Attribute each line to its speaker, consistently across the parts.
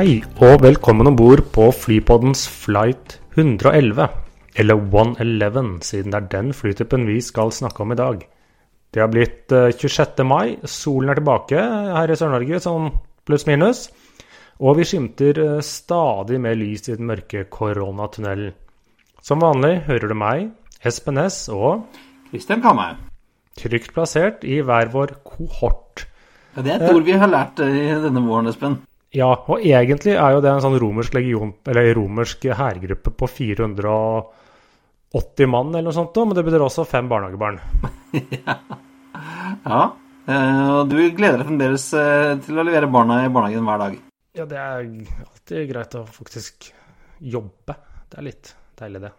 Speaker 1: Hei, og velkommen om bord på Flypoddens flight 111, eller 111, siden det er den flytypen vi skal snakke om i dag. Det har blitt eh, 26. mai, solen er tilbake her i Sør-Norge, sånn pluss-minus, og vi skimter eh, stadig mer lys i den mørke koronatunnelen. Som vanlig hører du meg, Espen S, og
Speaker 2: Kristian Kammer.
Speaker 1: trygt plassert i hver vår kohort.
Speaker 2: Ja, det er et ord vi har lært eh, i denne våren, Espen.
Speaker 1: Ja, og egentlig er jo det en sånn romersk legion, eller romersk hærgruppe på 480 mann eller noe sånt, men det betyr også fem barnehagebarn.
Speaker 2: Ja, eh, og du gleder deg fremdeles eh, til å levere barna i barnehagen hver dag.
Speaker 1: Ja, det er alltid greit å faktisk jobbe. Det er litt deilig, det.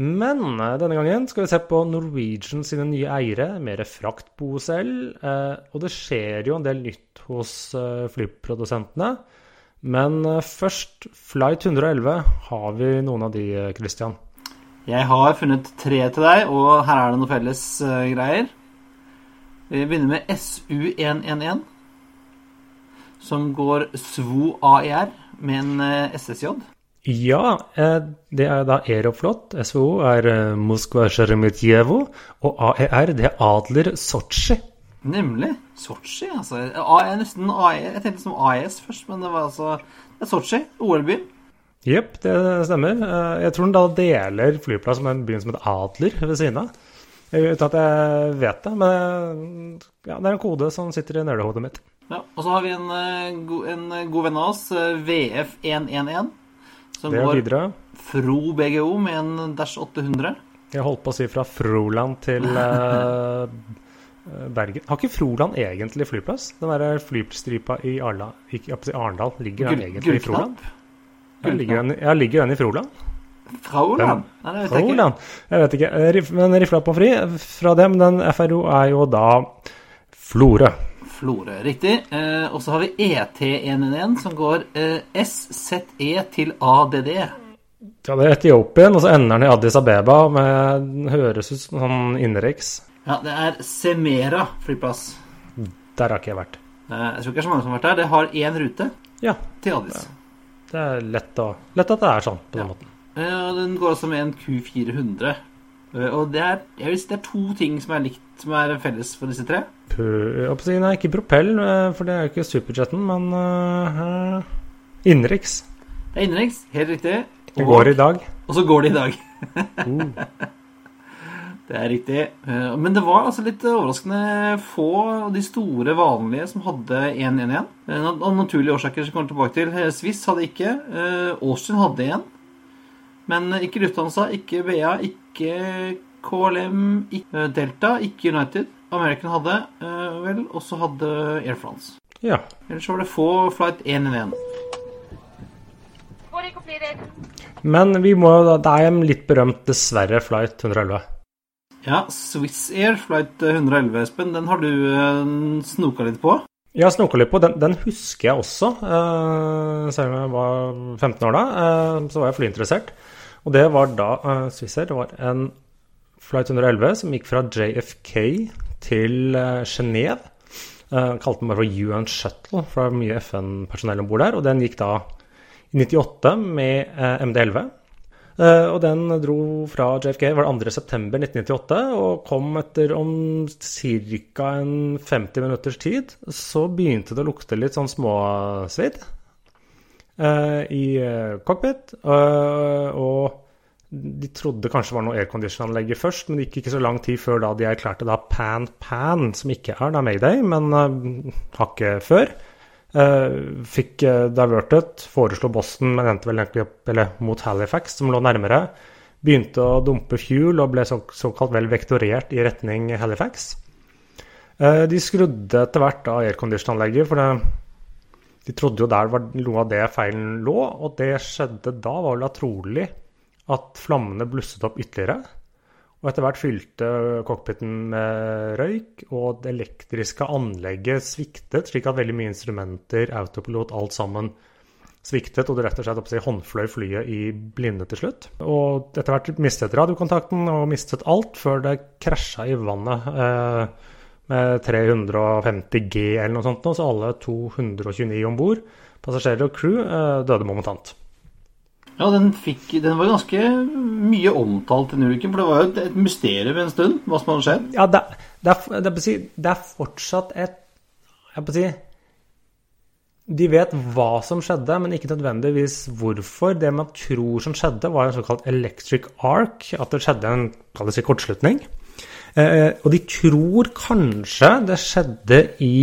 Speaker 1: Men eh, denne gangen skal vi se på Norwegian sine nye eiere, mer fraktbosel. Eh, og det skjer jo en del nytt hos eh, flyprodusentene. Men først, Flight 111, har vi noen av de, Christian?
Speaker 2: Jeg har funnet tre til deg, og her er det noen felles greier. Vi begynner med SU111, som går SVO AER med en SSJ.
Speaker 1: Ja, eh, det er da Aeroflot. SVO er eh, Moskva Sjeremetjevo. Og AER, det er Adler Sotsji.
Speaker 2: Nemlig Sotsji, altså. A, jeg, nesten AE, jeg tenkte som AES først, men det var altså det er Sotsji, OL-byen.
Speaker 1: Jepp, det stemmer. Eh, Jeg tror den da deler flyplass med en by som heter Adler ved siden av. Uten at jeg vet det, men ja, det er en kode som sitter i nølehodet mitt.
Speaker 2: Ja, og så har vi en, en god venn av oss, eh, VF111, som
Speaker 1: Det
Speaker 2: går
Speaker 1: videre.
Speaker 2: Fro BGO med en Dash 800.
Speaker 1: Jeg holdt på å si fra Froland til uh, Bergen. Har ikke Froland egentlig flyplass? Den der flystripa i Arla, ikke, Arendal, ligger den
Speaker 2: Gull-
Speaker 1: egentlig i Froland? Ja, ligger den, i Froland?
Speaker 2: Froland? Nei, det vet jeg ikke.
Speaker 1: Froland? Jeg vet ikke. Eh, Men rifla på fri fra dem, den FRO er jo da Florø.
Speaker 2: Florø, riktig. Eh, og så har vi ET111, som går eh, SZE til ADD.
Speaker 1: Ja, det er Etiopien, og så ender den i Addis Abeba med Høres ut som sånn innenriks.
Speaker 2: Ja, det er Semera flyplass.
Speaker 1: Der har ikke jeg vært.
Speaker 2: Eh, jeg tror ikke det er så mange som har vært der. Det har én rute
Speaker 1: Ja,
Speaker 2: til Addis.
Speaker 1: det er lett, å, lett at det er sånn på den
Speaker 2: Ja.
Speaker 1: måten.
Speaker 2: Ja, den går også med en Q400. Eh, og det er, jeg vil si det er to ting som er likt, som er felles for disse tre.
Speaker 1: Nei, ikke propell, eh, for det er jo ikke superjeten, men uh, innenriks.
Speaker 2: Det er innenriks, helt riktig.
Speaker 1: Det går i dag.
Speaker 2: Og så går det i dag.
Speaker 1: Uh,
Speaker 2: Det er riktig. Eh, Men det var altså litt overraskende få av de store, vanlige som hadde 1-1-1. Av naturlige årsaker som kommer tilbake til. Eh, Swiss hadde ikke. Eh, Austin hadde en. Men ikke Lufthansa, ikke BA, ikke KLM, Delta, ikke United. American hadde eh, vel, og så hadde Air France.
Speaker 1: ja.
Speaker 2: Ellers var det få flight 111.
Speaker 3: Får ikke.
Speaker 1: Men vi må da Det er en litt berømt, dessverre, flight 111.
Speaker 2: Ja, Swiss Air flight 111, Espen, den har du eh, snoka litt på.
Speaker 1: Jeg har snoka litt på, den, den husker jeg også. eh, selv om jeg var 15 år da, eh, så var jeg flyinteressert. Og det var da uh, Swissair. Var en flight 111 som gikk fra JFK til uh, Genéve. Uh, kalte den bare for UN Shuttle, for det var mye FN-personell om bord der. Og den gikk da i 98 med eh, MD11. Eh, og den dro fra JFK var det 2.9.1998 og kom etter om ca. 50 minutters tid. Så begynte det å lukte litt sånn småsvidd eh, i eh, cockpit. eh, og de trodde kanskje det var noe aircondition-anlegget først, men det gikk ikke så lang tid før da de erklærte da Pan Pan, som ikke er da Mayday, men uh, hakket før. Uh, fikk uh, divertet, foreslo Boston, men endte vel egentlig opp eller, mot Halifax, som lå nærmere. Begynte å dumpe fuel og ble så, såkalt vel vektorert i retning Halifax. Uh, de skrudde etter hvert av aircondition-anlegget, for det, de trodde jo der var noe av det feilen lå, og det skjedde da, var vel trolig at flammene blusset opp ytterligere. Og etter hvert fylte cockpiten med røyk, og det elektriske anlegget sviktet, slik at veldig mye instrumenter, autopilot, alt sammen sviktet, og det rett og slett si, håndfløy flyet i blinde til slutt. Og etter hvert mistet radiokontakten og mistet alt, før det krasja i vannet eh, med 350 G eller noe sånt, så alle 229 om bord, passasjerer og crew, eh, døde momentant.
Speaker 2: Ja, den, fikk, den, var ganske mye omtalt, den ulykken. For det var jo et, et mysterium en stund, hva som hadde skjedd.
Speaker 1: Ja, det, det, er, det, det er, fortsatt et Jeg på si De vet hva som skjedde, men ikke nødvendigvis hvorfor. Det man tror som skjedde, var en såkalt electric arc. At det skjedde en si, kortslutning. Eh, og de tror kanskje det skjedde i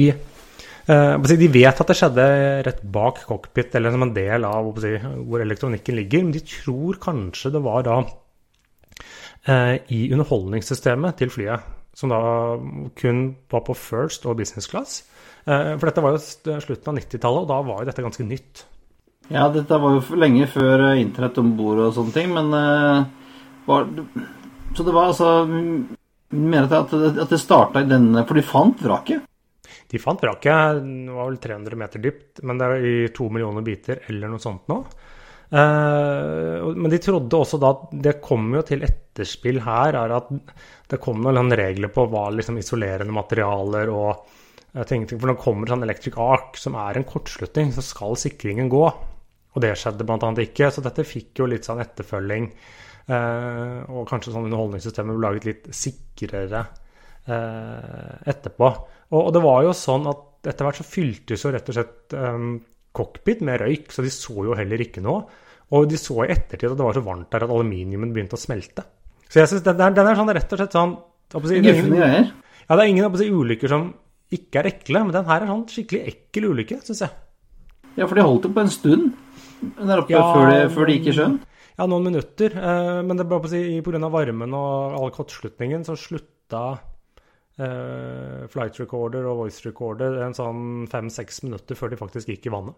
Speaker 1: de vet at det skjedde rett bak cockpit, eller som en del av hvor elektronikken ligger, men de tror kanskje det var da uh, i underholdningssystemet til flyet, som da kun var på first og business class. Uh, for dette var jo slutten av 90-tallet, og da var jo dette ganske nytt.
Speaker 2: Ja, dette var jo lenge før internett om bord og sånne ting, men var, Så det var altså Mener at, at det starta i denne For de fant vraket?
Speaker 1: De fant vraket. Det var vel 300 meter dypt, men det er i to millioner biter eller noe sånt nå. Uh, men de trodde også da at det kom jo til etterspill her, er at det kom noen regler på hva liksom isolerende materialer og ting For når det kommer sånn electric arc, som er en kortslutning, så skal sikringen gå. Og det skjedde bl.a. ikke, så dette fikk jo litt sånn etterfølging. Uh, og kanskje sånn underholdningssystemet ble laget litt sikrere etterpå. Og, og, det var jo sånn at etter hvert så fyltes jo rett og slett um, cockpit med røyk, så de så jo heller ikke noe. Og de så i ettertid at det var så varmt der at aluminiumen begynte å smelte. Så jeg synes den, den, er sånn rett og slett sånn
Speaker 2: si, det, er ingen,
Speaker 1: ja, det er ingen si, ulykker som ikke er ekle, men den her er sånn skikkelig ekkel ulykke, syns jeg.
Speaker 2: Ja, for de holdt jo på en stund der oppe ja, før, de, før de gikk i sjøen?
Speaker 1: Ja, noen minutter. Eh, men det ble på å si, pga. varmen og all kortslutningen så slutta eh, flight recorder og voice recorder en sånn fem-seks minutter før de faktisk gikk i vannet.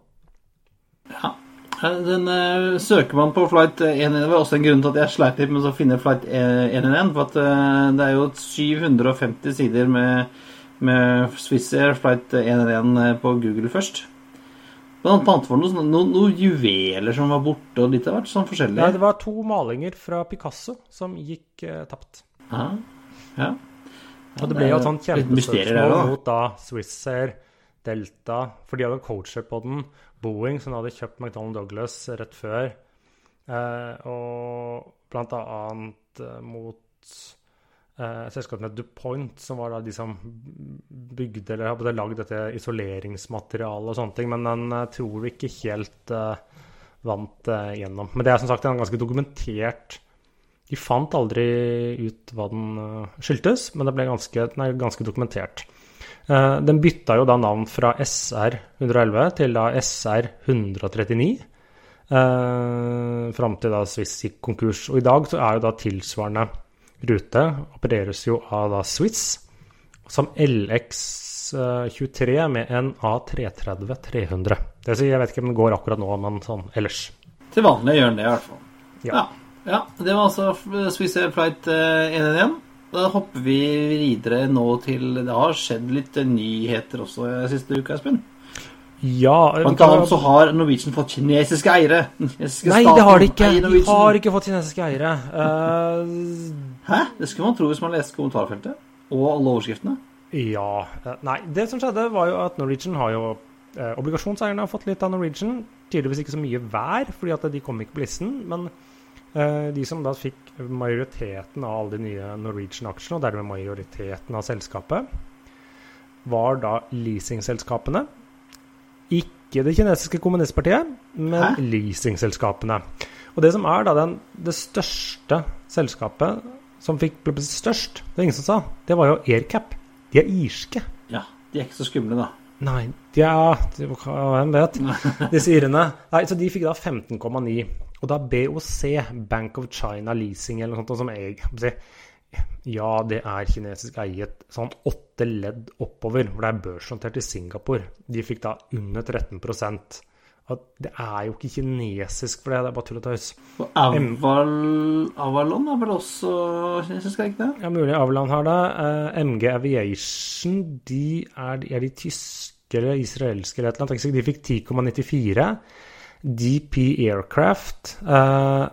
Speaker 2: Ja. Eh, den uh, søker man på flight 111. Det var også en grunn til at jeg sleit litt med å finne flight 111. For at uh, det er jo 750 sider med, med Swissair flight 111 på Google først. Blant annet var det noen, noen, noen, juveler som var borte, og litt av hvert sånn forskjellig.
Speaker 1: Ja, det var to malinger fra Picasso som gikk uh, tapt.
Speaker 2: Ja. ja.
Speaker 1: Og det ble jo et sånt kjempespørsmål mot da Swissair, Delta, for de hadde coacher på den. Boeing, som hadde kjøpt McDonald Douglas rett før. Eh, og blant annet eh, mot eh, selskapet DuPont, som var da de som bygde eller hadde lagd dette isoleringsmaterialet og sånne ting. Men den eh, tror vi ikke helt eh, vant eh, gjennom. Men det er som sagt en ganske dokumentert de fant aldri ut hva den eh, skyldtes, men det ble ganske, er ganske dokumentert. Eh, den bytta jo da navn fra SR 111 til da SR 139. Eh, fram til da Swiss gikk konkurs. Og i dag så er jo da tilsvarende rute opereres jo av da Swiss som LX23 med en A330-300. Det vil si, jeg vet ikke om den går akkurat nå, men sånn ellers.
Speaker 2: Til vanlig gjør den det, i hvert fall. Ja. ja. Ja, det var altså Swiss Air Flight 111. Eh, da hopper vi videre nå til Det har skjedd litt nyheter også siste uka, Espen.
Speaker 1: Ja
Speaker 2: Blant annet så har Norwegian fått kinesiske eiere.
Speaker 1: Kinesiske Nei, det har de ikke. De har ikke fått kinesiske eiere. Uh...
Speaker 2: Hæ? Det skulle man tro hvis man leste kommentarfeltet og alle overskriftene.
Speaker 1: Ja. Eh, nei, det som skjedde, var jo at Norwegian har jo eh, Obligasjonseierne har fått litt av Norwegian. Tydeligvis ikke så mye hver, fordi at de kom ikke på listen. Men Eh, de som da fikk majoriteten av alle de nye Norwegian-aksjene, og dermed majoriteten av selskapet, var da leasingselskapene. Ikke det kinesiske kommunistpartiet, men Hæ? leasingselskapene. Og det som er da den, det største selskapet som fikk ble størst, det var ingen som sa, det var jo Aircap. De er irske.
Speaker 2: Ja, de er ikke så skumle, da.
Speaker 1: Nei, de er, Hvem vet? Disse irene. Nei, så de fikk da 15,9. Og da BOC, Bank of China Leasing eller noe sånt, som jeg Ja, det er kinesisk eiet sånn åtte ledd oppover, for det er børsnotert i Singapore. De fikk da under 13% at Det er jo ikke kinesisk for det, det er bare tull og tøys.
Speaker 2: Og Aval, Avalon er vel også kinesisk, er ikke det?
Speaker 1: Ja, mulig Avalon har det. Uh, MG Aviation, de er, er de tyske eller israelske eller et eller annet. De fikk 10,94. DP Aircraft eh,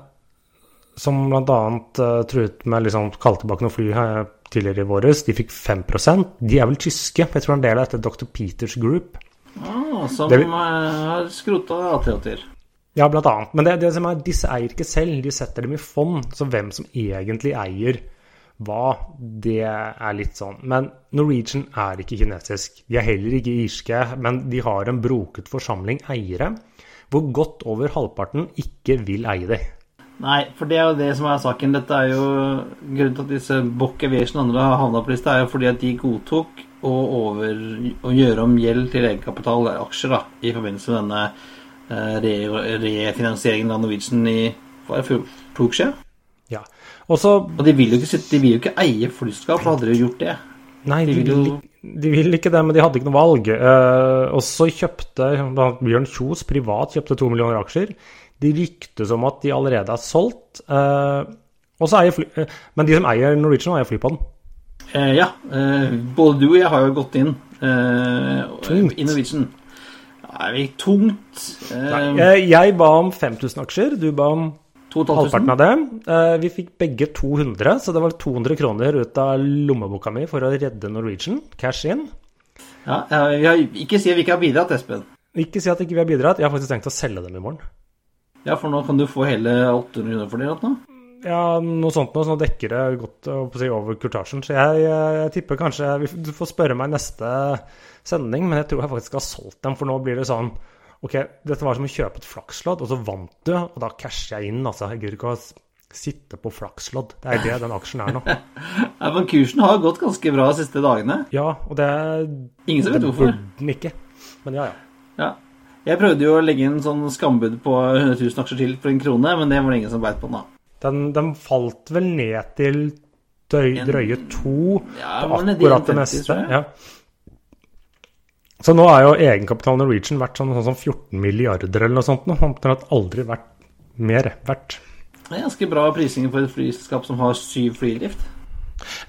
Speaker 1: som bl.a. Eh, truet med liksom, kalle tilbake noen fly eh, tidligere i våres. De fikk 5% De er vel tyske? Jeg tror en del av dette Dr. Peters Group.
Speaker 2: Ah, som det, har skrota AT-8-er.
Speaker 1: Ja, blant annet. Men det, det som er, disse eier ikke selv, de setter dem i fond. Så hvem som egentlig eier hva, det er litt sånn. Men Norwegian er ikke kinesisk. De er heller ikke irske, men de har en broket forsamling eiere hvor godt over halvparten ikke vil eie dem.
Speaker 2: Nei, for det er jo det som er saken. Dette er jo Grunnen til at disse Bock Aviation og andre har havna på lista, er jo fordi at de godtok å, over, å gjøre om gjeld til egenkapital, aksjer, da, i forbindelse med denne re, refinansieringen av Norwegian i hva er to uker siden.
Speaker 1: Ja. Også,
Speaker 2: og de vil, jo ikke, de vil jo ikke eie flyselskap, for hadde de gjort det.
Speaker 1: Nei, de, de, vil jo, de, vil ikke det, men de hadde ikke noe valg. Uh, og så kjøpte Bjørn Kjos privat kjøpte to millioner aksjer. De ryktes om at de allerede er solgt. Uh, fly, uh, men de som eier Norwegian, eier Flypodden.
Speaker 2: Uh, ja. både du og jeg har jo gått inn i Norwegian. Er vi tungt?
Speaker 1: Nei, jeg ba om 5000 aksjer. Du ba om halvparten av det. Vi fikk begge 200, så det var 200 kroner ut av lommeboka mi for å redde Norwegian. Cash in.
Speaker 2: Ja, har, Ikke si at vi ikke har bidratt, Espen.
Speaker 1: Ikke si at ikke vi har bidratt. Jeg har faktisk tenkt å selge dem i morgen.
Speaker 2: Ja, for nå kan du få hele 800 kroner for det? Nå.
Speaker 1: Ja, noe sånt noe, så nå dekker det godt si, over kurtasjen. Så jeg, jeg, tipper kanskje Du får spørre meg neste sending, men jeg tror jeg faktisk har solgt dem. For nå blir det sånn Ok, dette var som å kjøpe et flakslodd, og så vant du, og da casher jeg inn. Altså, jeg gidder ikke å sitte på flakslodd. Det er det den aksjen er nå.
Speaker 2: ja, Men kursen har gått ganske bra de siste dagene.
Speaker 1: Ja, og det
Speaker 2: Ingen som vet hvorfor.
Speaker 1: Den ikke. Men ja,
Speaker 2: ja. ja. Jeg prøvde jo å legge inn sånn skambud på 100 000 aksjer til for en krone, men det var det ingen som beit på da.
Speaker 1: Den, den, falt vel ned til drøye, to ja, på akkurat det meste. Ja. Så nå er jo egenkapitalen Norwegian verdt sånn, sånn, sånn 14 milliarder eller noe sånt. Nå. Omtrent aldri vært mer verdt.
Speaker 2: Det er ganske bra prising for et flyselskap som har syv flydrift.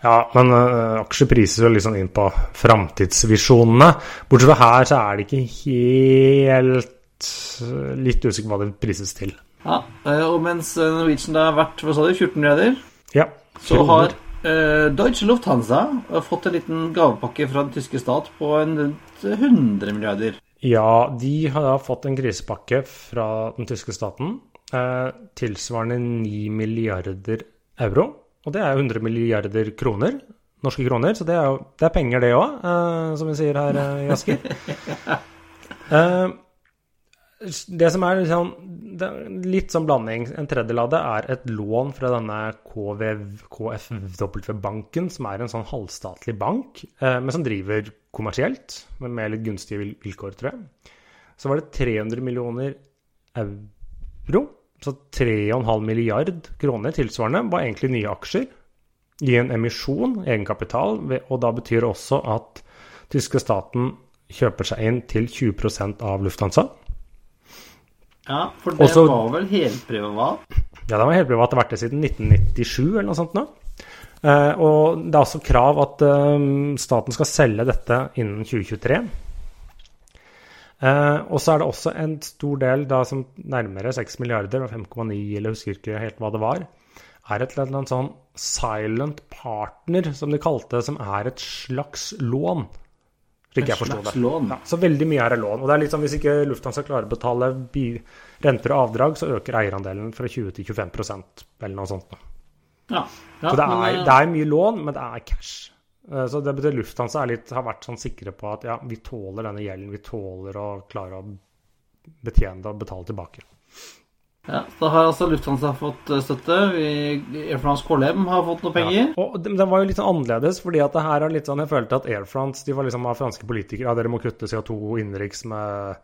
Speaker 1: Ja, men uh, aksjer prises jo liksom inn på framtidsvisjonene. Bortsett fra her så er det ikke helt uh, Litt usikker på hva det prises til.
Speaker 2: Ja, uh, og mens Norwegian da har vært hva sa du, 14 milliarder,
Speaker 1: ja,
Speaker 2: så har Deutsche Lufthansa fått en liten gavepakke fra den tyske stat på en rundt 100 milliarder.
Speaker 1: Ja, de har fått en krisepakke fra den tyske staten tilsvarende 9 milliarder euro. Og det er 100 milliarder kroner, norske kroner, så det er det er penger, det òg, uh, som vi sier her i Asker. Uh, det som er liksom, litt sånn blanding. En tredjedel av det er et lån fra denne KFW-banken, som er en sånn halvstatlig bank, men som driver kommersielt, men med litt gunstige vilkår, tror jeg. Så var det 300 millioner euro så 3,5 milliard kroner tilsvarende var egentlig nye aksjer i en emisjon, egenkapital, og da betyr det også at tyske staten kjøper seg inn til 20% av Lufthansa.
Speaker 2: Ja, for det også, var vel helprivat?
Speaker 1: Ja, det var helprivat. Det har vært det siden 1997 eller noe sånt nå. Uh, og det er også krav at uh, staten skal selge dette innen 2023. Uh, og så er det også en stor del, da som nærmere 6 milliarder, 5,9 eller husker ikke helt hva det var, er et eller annet sånn silent partner, som de kalte det, som er et slags lån. Slik jeg forsto det. Ja, så veldig mye er lån. Og det er litt sånn hvis ikke Lufthansa klarer å betale renter og avdrag, så øker eierandelen fra 20 til 25% eller noe sånt.
Speaker 2: Ja,
Speaker 1: ja, så det er, men, det er mye lån, men det er cash. Eh, så det betyr Lufthansa litt, har vært sånn sikre på at ja, vi tåler denne gjelden. Vi tåler å klare å betjene det og betale tilbake.
Speaker 2: Ja, Da har altså Lufthansa fått eh, støtte. Air France KLM har fått noe penger. Ja,
Speaker 1: og Den var jo litt sånn annerledes, fordi at det her er litt sånn Jeg følte at Air France de var liksom av franske politikere. Ja, dere må kutte CO2 innenriks med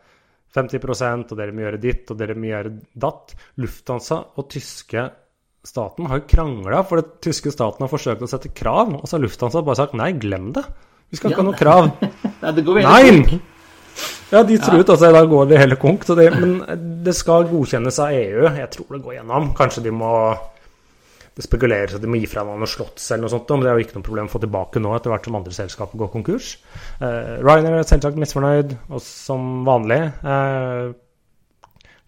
Speaker 1: 50% og dere må gjøre ditt, og dere må gjøre datt. Lufthansa og tyske staten har jo krangla, for den tyske staten har forsøkt å sette krav, og så har Lufthansa bare sagt nei, glem det. Vi skal ikke
Speaker 2: Ja,
Speaker 1: ha noe krav.
Speaker 2: Nei, det går veldig.
Speaker 1: Nei! Ja, de truet altså da går det hele konk. Det, men det skal godkjennes av EU. Jeg tror det går gjennom. Kanskje de må Det spekuleres at de må gi fra noe slotts eller noe sånt, men det er jo ikke noe problem å få tilbake nå etter hvert som andre selskaper går konkurs. Uh, Ryanair er selvsagt misfornøyd, og som vanlig. Uh,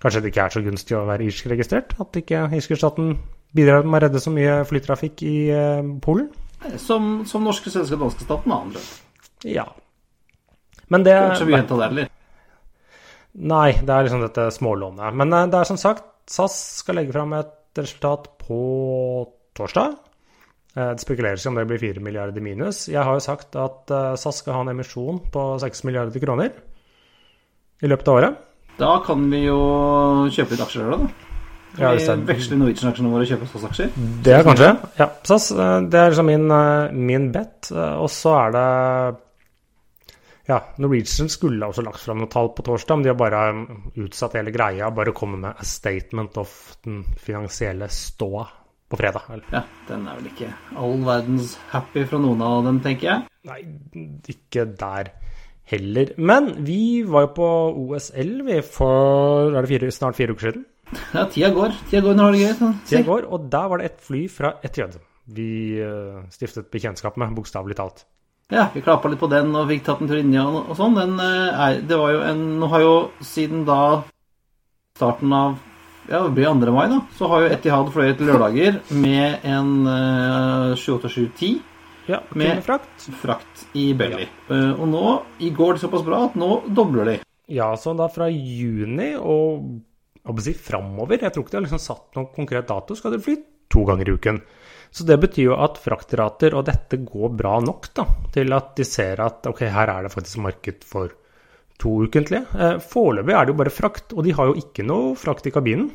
Speaker 1: kanskje det ikke er så gunstig å være irsk-registrert? At ikke irske-staten bidrar med å redde så mye flytrafikk i uh, Polen?
Speaker 2: Som, som norske, svenske og danske staten, da, andre.
Speaker 1: Ja. Men det
Speaker 2: Kanskje vi henta det, eller?
Speaker 1: Nei, det er liksom dette smålånet. Men eh, det er som sagt, SAS skal legge fram et resultat på torsdag. Eh, Det spekuleres om det blir 4 milliarder minus. Jeg har jo sagt at eh, SAS skal ha en emisjon på 6 milliarder kroner i løpet av året.
Speaker 2: Da kan vi jo kjøpe litt aksjer da.
Speaker 1: Ja,
Speaker 2: Kan
Speaker 1: hvis
Speaker 2: vi veksle Norwegian-aksjene våre og kjøpe SAS-aksjer?
Speaker 1: Det er kanskje. Ja, SAS. Det er liksom min, min bet. Og så er det Ja, Norwegian skulle også lagt fram noen tall på torsdag, men de har bare mm, utsatt hele greia. Bare kommet med a statement of den finansielle ståa på fredag. Eller,
Speaker 2: Ja, den er vel ikke all verdens happy fra noen av dem, tenker jeg.
Speaker 1: Nei, ikke der heller. Men vi var jo på OSL vi for er det fire, snart fire uker siden.
Speaker 2: Ja, tida går. Tida går når det gøy. sånn.
Speaker 1: Tida går, og der var det et fly fra Etiød vi eh, stiftet bekjentskap med, bokstavelig talt.
Speaker 2: Ja, vi klappa litt på den og fikk tatt en tur inni og, og sånn. Den eh, er Det var jo en Nå har jo siden da starten av Ja, det blir 2. mai, da. Så har jo Etihad fløyet lørdager med en uh, 78710
Speaker 1: Ja,
Speaker 2: Med-
Speaker 1: frakt.
Speaker 2: frakt i belly. Eh, og nå i går det såpass bra at nå dobler de.
Speaker 1: Ja, så da fra juni og jeg si framover Jeg tror ikke de har liksom satt noen konkret dato, skal de fly to ganger i uken. Så det betyr jo at fraktrater og dette går bra nok da, til at de ser at ok, her er det faktisk marked for to ukentlige. Eh, Foreløpig er det jo bare frakt, og de har jo ikke noe frakt i kabinen.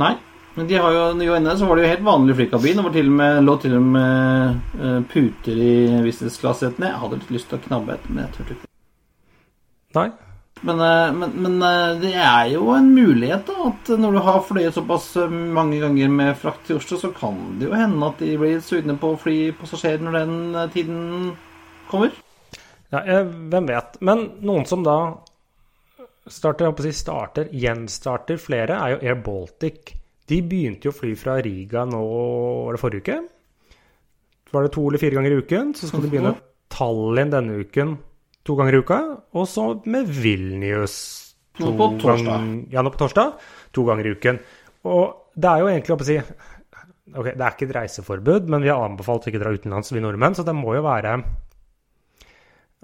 Speaker 2: Nei. Men de har jo, jo inne så var det jo helt vanlig flykabin. Det til og med, lå til og med eh, puter i visningsklassetene. Jeg hadde litt lyst til å knabbe et, men jeg turte ikke.
Speaker 1: Nei.
Speaker 2: Men, eh, men, men eh, det er jo en mulighet, da. At når du har fløyet såpass eh, mange ganger med frakt til Oslo, så kan det jo hende at de blir sugne på å fly passasjerer når den tiden kommer.
Speaker 1: Ja, jeg, hvem vet. Men noen som da starter, si starter, gjenstarter flere, er jo Air Baltic. De begynte jo å fly fra Riga nå, var det forrige uke? Var det to eller fire ganger i uken? Så skal de begynne Tallinn denne uken to ganger i uka. Og så med Vilnius to
Speaker 2: Nå på torsdag.
Speaker 1: gang- ja, nå på torsdag. To ganger i uken. Og det er jo egentlig, å si Ok, det er ikke et reiseforbud, men vi har anbefalt å ikke dra utenlands, vi nordmenn, så det må jo være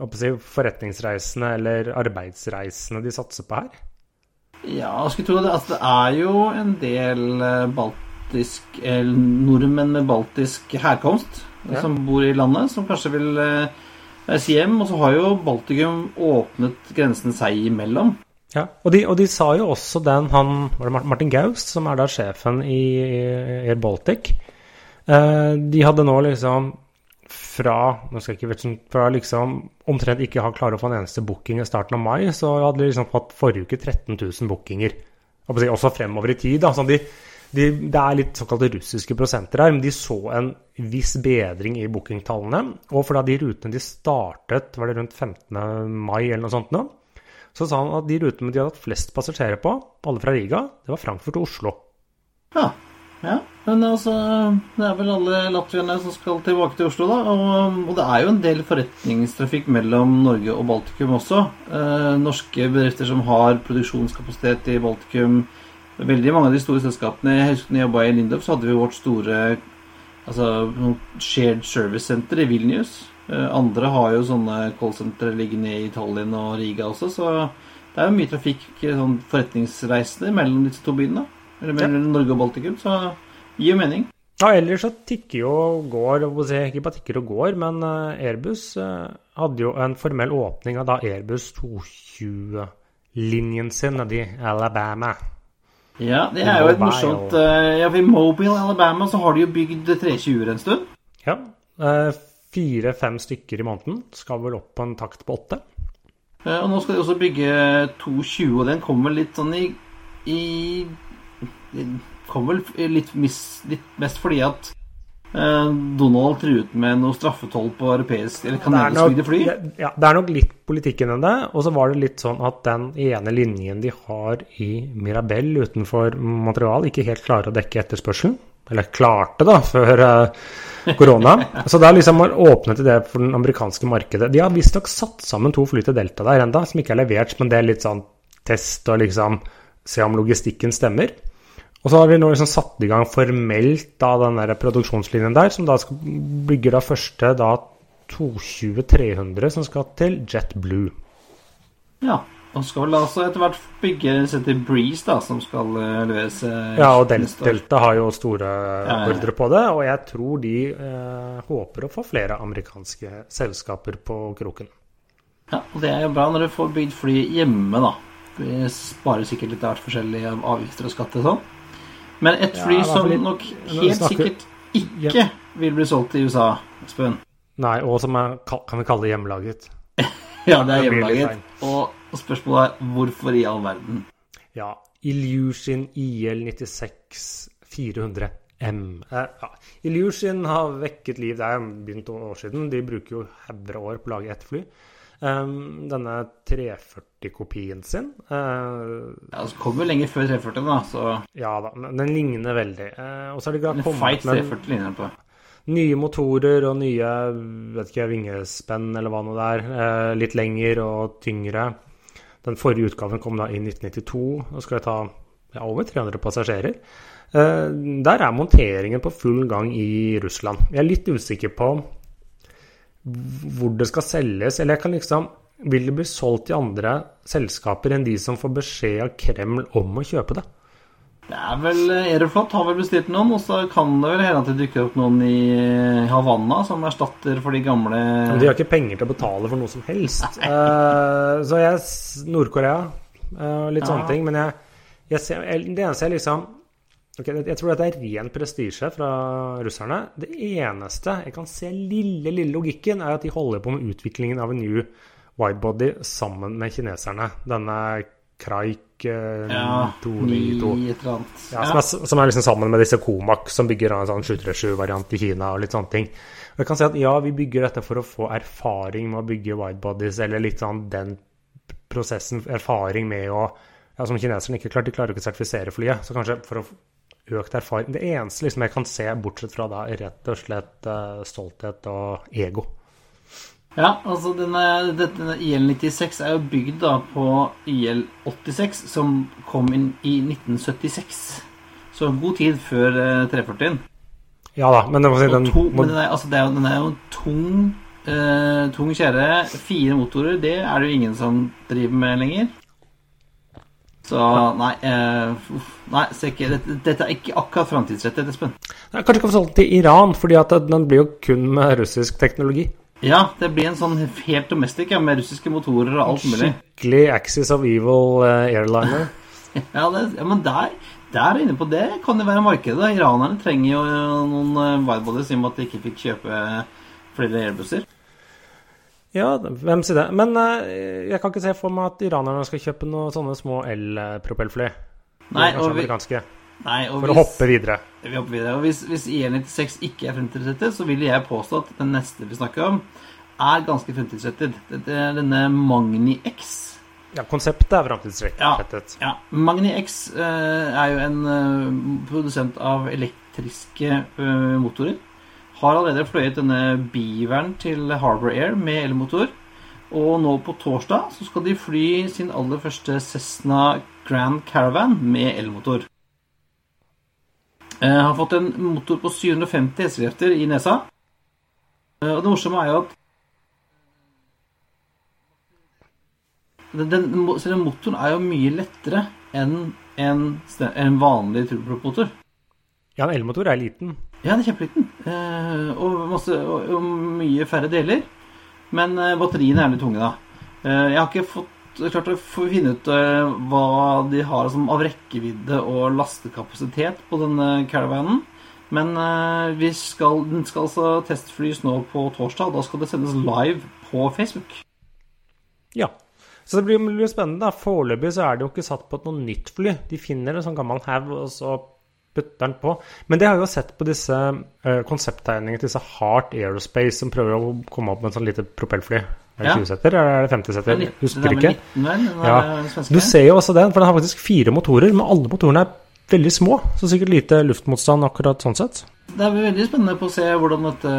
Speaker 1: å si, forretningsreisende eller arbeidsreisende de satser på her.
Speaker 2: Ja, jeg skulle tro det. Altså, det er jo en del eh, baltisk eller nordmenn med baltisk herkomst
Speaker 1: Ja.
Speaker 2: som bor i landet, som kanskje vil eh, hjem. Og så har jo Baltikum åpnet grensen seg imellom.
Speaker 1: Ja, og de, og de sa jo også den han Var det Martin Gaust, som er da sjefen i Air Baltic? Eh, de hadde nå liksom fra nå skal jeg ikke sånn, fra liksom omtrent ikke ha klare å få en eneste booking i starten av mai, så hadde de liksom fått forrige uke 13 000 bookinger. Også fremover i tid. Da. Sånn de, de, det er litt såkalte russiske prosenter her, men de så en viss bedring i bookingtallene. Og for da de rutene de startet, var det rundt 15. mai eller noe sånt nå, så sa han at de rutene de hadde hatt flest passasjerer på, alle fra Riga, det var Frankfurt og Oslo.
Speaker 2: Ja. ja. Men altså, det er vel alle latvierne som skal tilbake til Oslo, da. Og, og det er jo en del forretningstrafikk mellom Norge og Baltikum også. Eh, norske bedrifter som har produksjonskapasitet i Baltikum. Veldig mange av de store selskapene Jeg husker når jeg jobba i Lindorf, så hadde vi vårt store altså, shared service center i Vilnius. Eh, andre har jo sånne callsentre liggende i Tallinn og Riga også, så det er jo mye trafikk, sånn forretningsreisende mellom disse to byene. Eller mellom Norge og Baltikum, så gir jo mening.
Speaker 1: Ja, ellers så tikker jo og går, ikke bare tikker og går, men eh, Airbus eh, hadde jo en formell åpning av da Airbus 220-linjen sin nede i Alabama.
Speaker 2: Ja, det er jo et morsomt eh, Ja, for I Mobile, Alabama, så har de jo bygd 320-er en stund.
Speaker 1: Ja, eh, fire-fem stykker i måneden. Skal vel opp på en takt på åtte.
Speaker 2: Eh, Og nå skal de også bygge 220, og den kommer litt sånn i, i, kom vel litt, mis, litt mest fordi at eh, Donald truet med noe straffetoll på europeisk eller
Speaker 1: kanadisk
Speaker 2: fly.
Speaker 1: ja, det er nok litt politikken enn det. Og så var det litt sånn at den ene linjen de har i Mirabel utenfor Montreal, ikke helt klarer å dekke etterspørselen. Eller klarte, da, før eh, korona. Så det er liksom åpnet til det for den amerikanske markedet. De har visstnok satt sammen to fly til Delta der enda, som ikke er levert, men det er litt sånn test og liksom se om logistikken stemmer. Og så har vi nå liksom satt i gang formelt da den der produksjonslinjen der, som da skal bygge da første da 220-300 som skal til JetBlue.
Speaker 2: Ja. Og skal vel altså etter hvert bygge setter Breeze, da, som skal eh, leveres eh,
Speaker 1: Ja, og Del. Delta har jo store
Speaker 2: ja.
Speaker 1: ordre på det, og jeg tror de eh, håper å få flere amerikanske selskaper på kroken.
Speaker 2: Ja, og det er jo bra når du får bygd fly hjemme, da. Vi sparer sikkert litt av hvert forskjellig av avgifter og skatt og sånn. Men et fly
Speaker 1: ja,
Speaker 2: som nok helt
Speaker 1: snakker-
Speaker 2: sikkert ikke vil bli solgt i USA, Espen.
Speaker 1: Nei, og som er, kan vi kalle det hjemmelaget.
Speaker 2: Ja, det er hjemmelaget. Og spørsmålet er hvorfor i all verden?
Speaker 1: Ja. Illusion IL96 400M. Eh, ja. Illusion har vekket liv. Det er begynt år siden. De bruker jo hauger år på å lage ett fly. Um, denne 340-kopien sin uh,
Speaker 2: Ja, den kom jo lenger før 340, da. Så
Speaker 1: Ja da, men den ligner veldig. Uh, og så har de
Speaker 2: en
Speaker 1: kommet med
Speaker 2: 340 ligner på.
Speaker 1: nye motorer og nye vet ikke, vingespenn eller hva nå det er. Uh, litt lengre og tyngre. Den forrige utgaven kom da i 1992 og skal ta ja, over 300 passasjerer. Der er monteringen på full gang i Russland. Jeg er litt usikker på hvor det skal selges. Eller jeg kan liksom Vil det bli solgt til andre selskaper enn de som får beskjed av Kreml om å kjøpe det?
Speaker 2: Det er vel Aeroflot har vel bestilt noen, og så kan det vel hende at det dukker opp noen i Havanna som erstatter for de gamle
Speaker 1: Men de har ikke penger til å betale for noe som helst. Uh, så jeg Nord-Korea eh, litt
Speaker 2: Ja.
Speaker 1: sånne ting. Men jeg, jeg ser, det eneste jeg liksom ok, Jeg tror dette er ren prestisje fra russerne. Det eneste jeg kan se lille, lille logikken, er at de holder på med utviklingen av en new widebody sammen med kineserne. Denne Kraik eh,
Speaker 2: Ja,
Speaker 1: 292.
Speaker 2: ni et eller annet.
Speaker 1: Ja, som, er, som er liksom sammen med disse Comac, som bygger en sånn 737-variant i Kina og litt sånne ting. Og jeg kan si at ja, vi bygger dette for å få erfaring med å bygge widebodies, eller litt sånn den prosessen, erfaring med å ja, Som kineserne ikke klarte, de klarer ikke å sertifisere flyet, så kanskje for å økt erfaring Det eneste liksom jeg kan se, bortsett fra da rett og slett uh, stolthet og ego.
Speaker 2: Ja, altså denne, denne IL-96 er jo bygd da på IL-86, som kom inn i 1976. Så god tid før eh, 340-en.
Speaker 1: Ja da, men si, den
Speaker 2: to,
Speaker 1: må,
Speaker 2: men den er, altså, det er, den er jo en tung, eh, tung kjerre. Fire motorer, det er det jo ingen som driver med lenger. Så nei, uh, nei ikke, dette, dette er ikke akkurat framtidsrettet, Espen.
Speaker 1: Nei, Kanskje ikke solgt til Iran, fordi at den blir jo kun med russisk teknologi.
Speaker 2: Ja, det blir en sånn helt domestic ja, med russiske motorer og alt mulig.
Speaker 1: Skikkelig Axis of Evil uh, airliner.
Speaker 2: Ja, det, ja men der, der inne på det kan det være markedet. da. Iranerne trenger jo noen uh, widebodies i og med at de ikke fikk kjøpe flere airbusser.
Speaker 1: Ja, hvem sier det? Men eh, jeg kan ikke se for meg at iranerne skal kjøpe noen sånne små elpropellfly.
Speaker 2: Nei, og vi, nei, og
Speaker 1: For å
Speaker 2: hvis,
Speaker 1: hoppe videre.
Speaker 2: vi hopper videre. Og hvis, hvis IL-96 ikke er fremtidsrettet, så vil jeg påstå at den neste vi snakker om, er ganske fremtidsrettet. Dette er denne Magni X.
Speaker 1: Ja, konseptet er framtidsrettet.
Speaker 2: Ja, Magni X eh, er jo en eh, produsent av elektriske eh, motorer. Har allerede fløyet denne Beaveren til Harbour Air med elmotor. Og nå på torsdag så skal de fly sin aller første Cessna Grand Caravan med elmotor. Jeg har fått en motor på 750 hestekrefter i nesa. Eh, og det morsomme er jo at den, den, Selv motoren er jo mye lettere enn en, en vanlig turboprop-motor.
Speaker 1: Ja, en elmotor er liten.
Speaker 2: Ja, den er kjempeliten. Eh, og, masse, og, mye færre deler. Men eh, batteriene er litt tunge, da. Eh, jeg har ikke fått klart å finne ut hva de har som av rekkevidde og lastekapasitet på denne caravanen. Men skal, den skal altså testflys nå på torsdag. Da skal det sendes live på Facebook.
Speaker 1: Ja. Så det blir, blir spennende. da. Foreløpig så er det jo ikke satt på et noe nytt fly. De finner en sånn gammel haug, og så putter den på. Men det har jeg jo sett på disse uh, konsepttegningene til disse Heart Aerospace som prøver å komme opp med et sånn lite propellfly. Er det 20-setter, eller er det 50-setter?
Speaker 2: Er
Speaker 1: Husker
Speaker 2: er
Speaker 1: ikke.
Speaker 2: 19,
Speaker 1: Ja. Du ser jo også den, for den har faktisk fire motorer, men alle motorene er veldig små. Så sikkert lite luftmotstand akkurat sånn sett.
Speaker 2: Det er veldig spennende på å se hvordan dette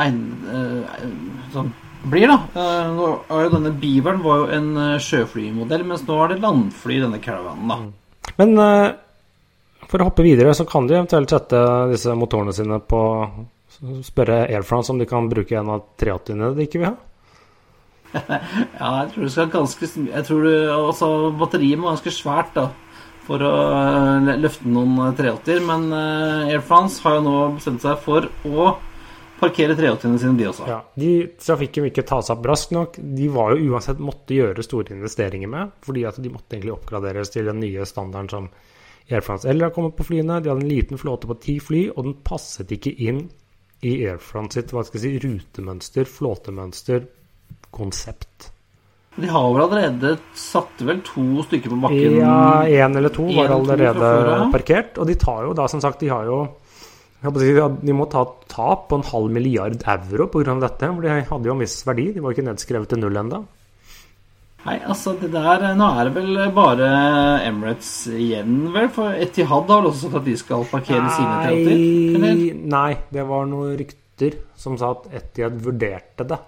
Speaker 2: ein, eh, sånn blir, da. Eh, denne Beaveren var jo en eh, sjøflymodell, mens nå er det landfly, denne caravanen, da.
Speaker 1: Men eh, for å hoppe videre, så kan de eventuelt sette disse motorene sine på Spørre Air France om de kan bruke en av 380-ene de ikke vil ha.
Speaker 2: Ja, jeg tror du skal ganske Jeg tror du altså, batteriet må ganske svært, da. For å eh, løfte noen eh, 380-er. Men eh, Air France har jo nå bestemt seg for å parkere 380-ene sine, de også.
Speaker 1: Ja, de Trafikken vil ikke ta seg opp raskt nok. De var jo uansett måtte gjøre store investeringer med, fordi at de måtte egentlig oppgraderes til den nye standarden som Air France L har kommet på flyene. De hadde en liten flåte på ti fly, og den passet ikke inn i Air France sitt hva skal jeg si, rutemønster, flåtemønster, konsept.
Speaker 2: De har vel allerede satt vel to stykker på bakken?
Speaker 1: Ja, én eller to var allerede
Speaker 2: to
Speaker 1: parkert. Og de tar jo da, som sagt, de har jo De må ta tap på en halv milliard euro pga. dette. For de hadde jo en viss verdi. De var ikke nedskrevet til null ennå.
Speaker 2: Nei, altså det der Nå er det vel bare Emirates igjen, vel? For Etihad har vel også sagt at de skal parkere sine 380?
Speaker 1: Nei, nei, det var noen rykter som sa at Etihad vurderte det.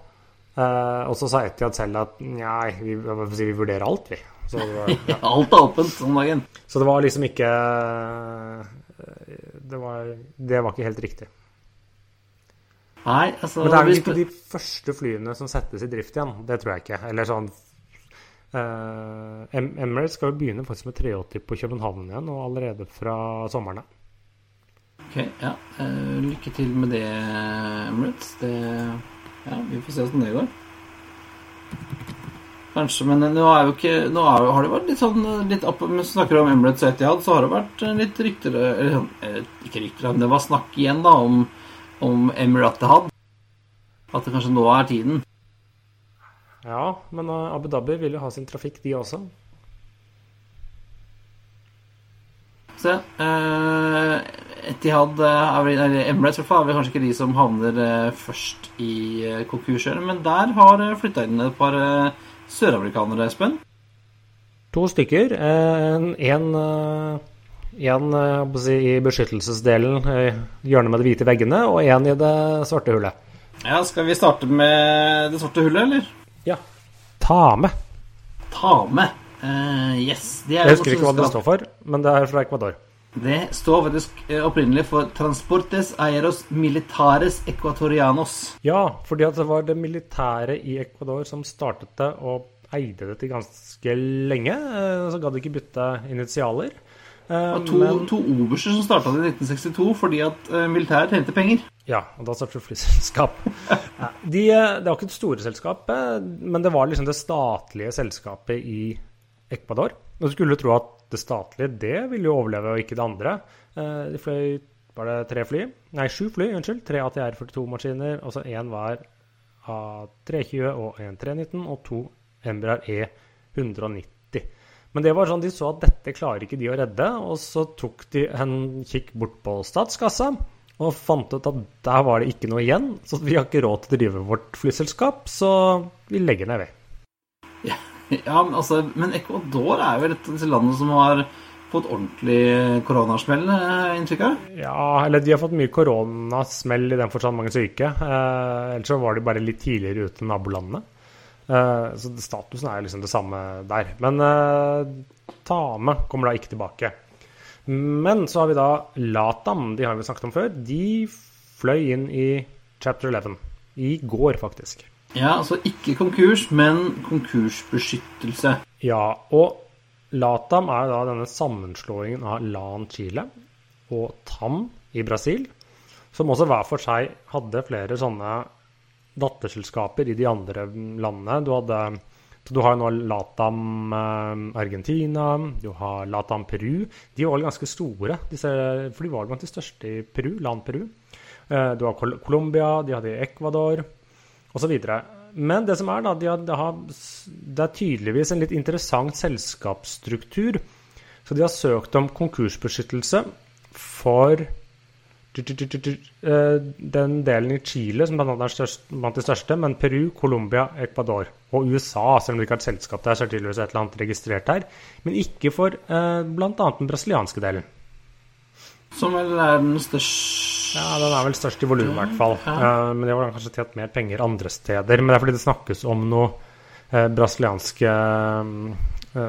Speaker 1: Eh, og så sa Etihad selv at nei, vi, si, vi vurderer alt, vi. Så det, var, ja.
Speaker 2: Alt er åpent om dagen.
Speaker 1: så det var liksom ikke det var, det var ikke helt riktig.
Speaker 2: Nei, altså
Speaker 1: Men det er vel ikke de første flyene som settes i drift igjen. Det tror jeg ikke. Eller sånn eh, Em- Emirates skal jo begynne faktisk med 380 på København igjen, og allerede fra sommeren av.
Speaker 2: Ok, ja. Uh, lykke til med det, Emirates. Det Ja, vi får se åssen det går. Kanskje, men nå er jo ikke Nå er, har det vært litt sånn litt opp, Mens vi snakker om Emirates og Etihad, så har det vært eh, litt rykter Eller sånn, eh, ikke rykter, men det var snakk igjen da om, om Emiratehad. At det kanskje nå er tiden.
Speaker 1: Ja, men eh, Abu Dhabi vil jo ha sin trafikk, de også.
Speaker 2: Se, Uh, Etihad eh, er vel, eller Emirates i hvert fall, er vel kanskje ikke de som havner eh, først i konkurskjøret, men der har flytta inn et par eh, søramerikanere, Espen.
Speaker 1: To stykker. Eh, eh, å si, i beskyttelsesdelen, eh, hjørnet med de hvite veggene, og en i det svarte hullet.
Speaker 2: Ja, Skal vi starte med det svarte hullet, eller?
Speaker 1: Ja. Ta med.
Speaker 2: Ta med. Eh, yes. Det, er
Speaker 1: Jeg husker ikke hva det står for, men det er fra Ecuador.
Speaker 2: Det står faktisk eh, opprinnelig for Transportes Aeros Militares Ecuatorianos.
Speaker 1: Ja, fordi at det var det militære i Ecuador som startet det og eide det til ganske lenge. eh, Så gadd de ikke bytte initialer. Eh,
Speaker 2: Det var to,
Speaker 1: Men,
Speaker 2: to oberster som starta det i 1962 fordi at uh, militæret tjente penger.
Speaker 1: ja, og da startet flyselskap. Ja, De, eh, det var ikke det store selskapet, men det var liksom det statlige selskapet i Ecuador. Og du skulle tro at det statlige, det ville jo overleve, og ikke det andre. Eh, De fløy var det tre fly? Nei, sju fly, unnskyld. Tre ATR-42-maskiner, og så én hver av 320 og en 319, og to Embraer E190. Men det var sånn, de så at dette klarer ikke de å redde, og så tok de en kikk bort på statskassa og fant ut at der var det ikke noe igjen, så vi har ikke råd til å drive vårt flyselskap, så vi legger ned, vi.
Speaker 2: Ja, men, altså, men Ecuador er jo et av landene som har fått ordentlig koronasmell, eh, inntrykk av.
Speaker 1: Ja, eller de har fått mye koronasmell i den forstand mange syke. Eh, ellers så var de bare litt tidligere ute enn nabolandene. Eh, så statusen er liksom det samme der. Men eh, Tame kommer da ikke tilbake. Men så har vi da Latam, de har vi snakket om før. De fløy inn i chapter 11. I går, faktisk.
Speaker 2: Ja, altså ikke konkurs, men konkursbeskyttelse.
Speaker 1: Ja, og Latam er da denne sammenslåingen av LAN Chile og TAM i Brasil, som også hver for seg hadde flere sånne datterselskaper i de andre landene. Du, hadde, så du har nå Latam eh, Argentina, du har Latam Peru. De var ganske store, disse, for de var blant de største i Peru, land Peru. Eh, Du har Col Colombia, de hadde Ecuador osv. Men det som er da, de har, de har, det er tydeligvis en litt interessant selskapsstruktur. Så de har søkt om konkursbeskyttelse for den delen i Chile som blant, størst, blant de største, men Peru, Colombia, Ecuador og USA, selv om det ikke er et selskap der, så er tydeligvis et eller annet registrert her. Men ikke for eh, bl.a. den brasilianske delen.
Speaker 2: Som vel er den største
Speaker 1: Ja, den er vel størst i volum, i hvert fall. Ja. Uh, men de har kanskje tjent mer penger andre steder. Men det er fordi det snakkes om noe brasilianske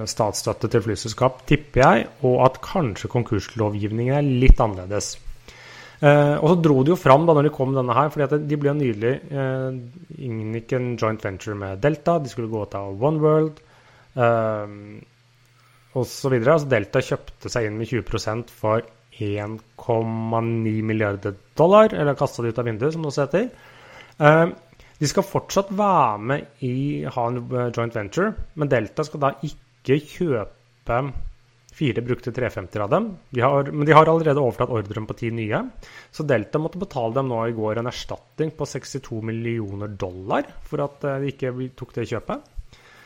Speaker 1: statsstøtte til flyselskap, tipper jeg, og at kanskje konkurslovgivningen er litt annerledes. Og så dro de jo fram da når de kom denne her, fordi at de ble nylig eh, inngikk en joint venture med Delta. De skulle gå til One World eh, osv. Altså Delta kjøpte seg inn med 20% for 1,9 milliarder dollar, eller kasta det ut av vinduet, som det også heter. Eh, de skal fortsatt være med i ha en eh, joint venture, men Delta skal da ikke kjøpe fire brukte 350 av dem. De har, men de har allerede overtatt ordren på ti nye. Så Delta måtte betale dem nå i går en erstatning på 62 millioner dollar for at eh, de ikke tok det kjøpet.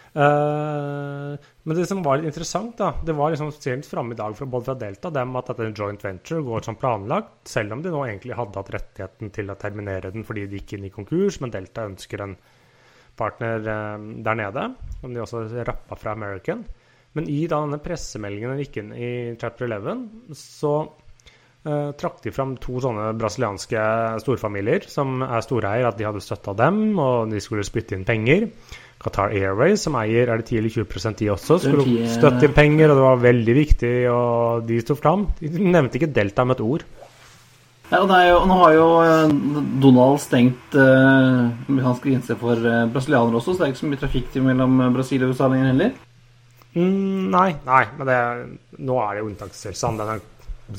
Speaker 1: Uh, men det som var litt interessant, da, det var liksom sent framme i dag fra, både fra Delta dem at dette joint venture går som planlagt, selv om de nå egentlig hadde hatt rettigheten til å terminere den fordi de gikk inn i konkurs, men Delta ønsker en partner uh, der nede, som de også rappa fra American. Men i da, denne pressemeldingen den gikk inn i chapter 11, så uh, trakk de fram to sånne brasilianske storfamilier som er storeier, at de hadde støtta dem, og de skulle spytte inn penger. Qatar Airways, som eier er det 10 eller 20% de også, skulle støtte inn penger, og det var veldig viktig, og de sto fram. De nevnte ikke Delta med et ord.
Speaker 2: Ja, og jo, Nå har jo eh, Donald stengt eh, amerikansk grense for eh, brasilianere også, så det er ikke så mye trafikk mellom Brasil og USA lenger heller?
Speaker 1: Mm, nei, nei, men det, nå er det jo unntakstilstand.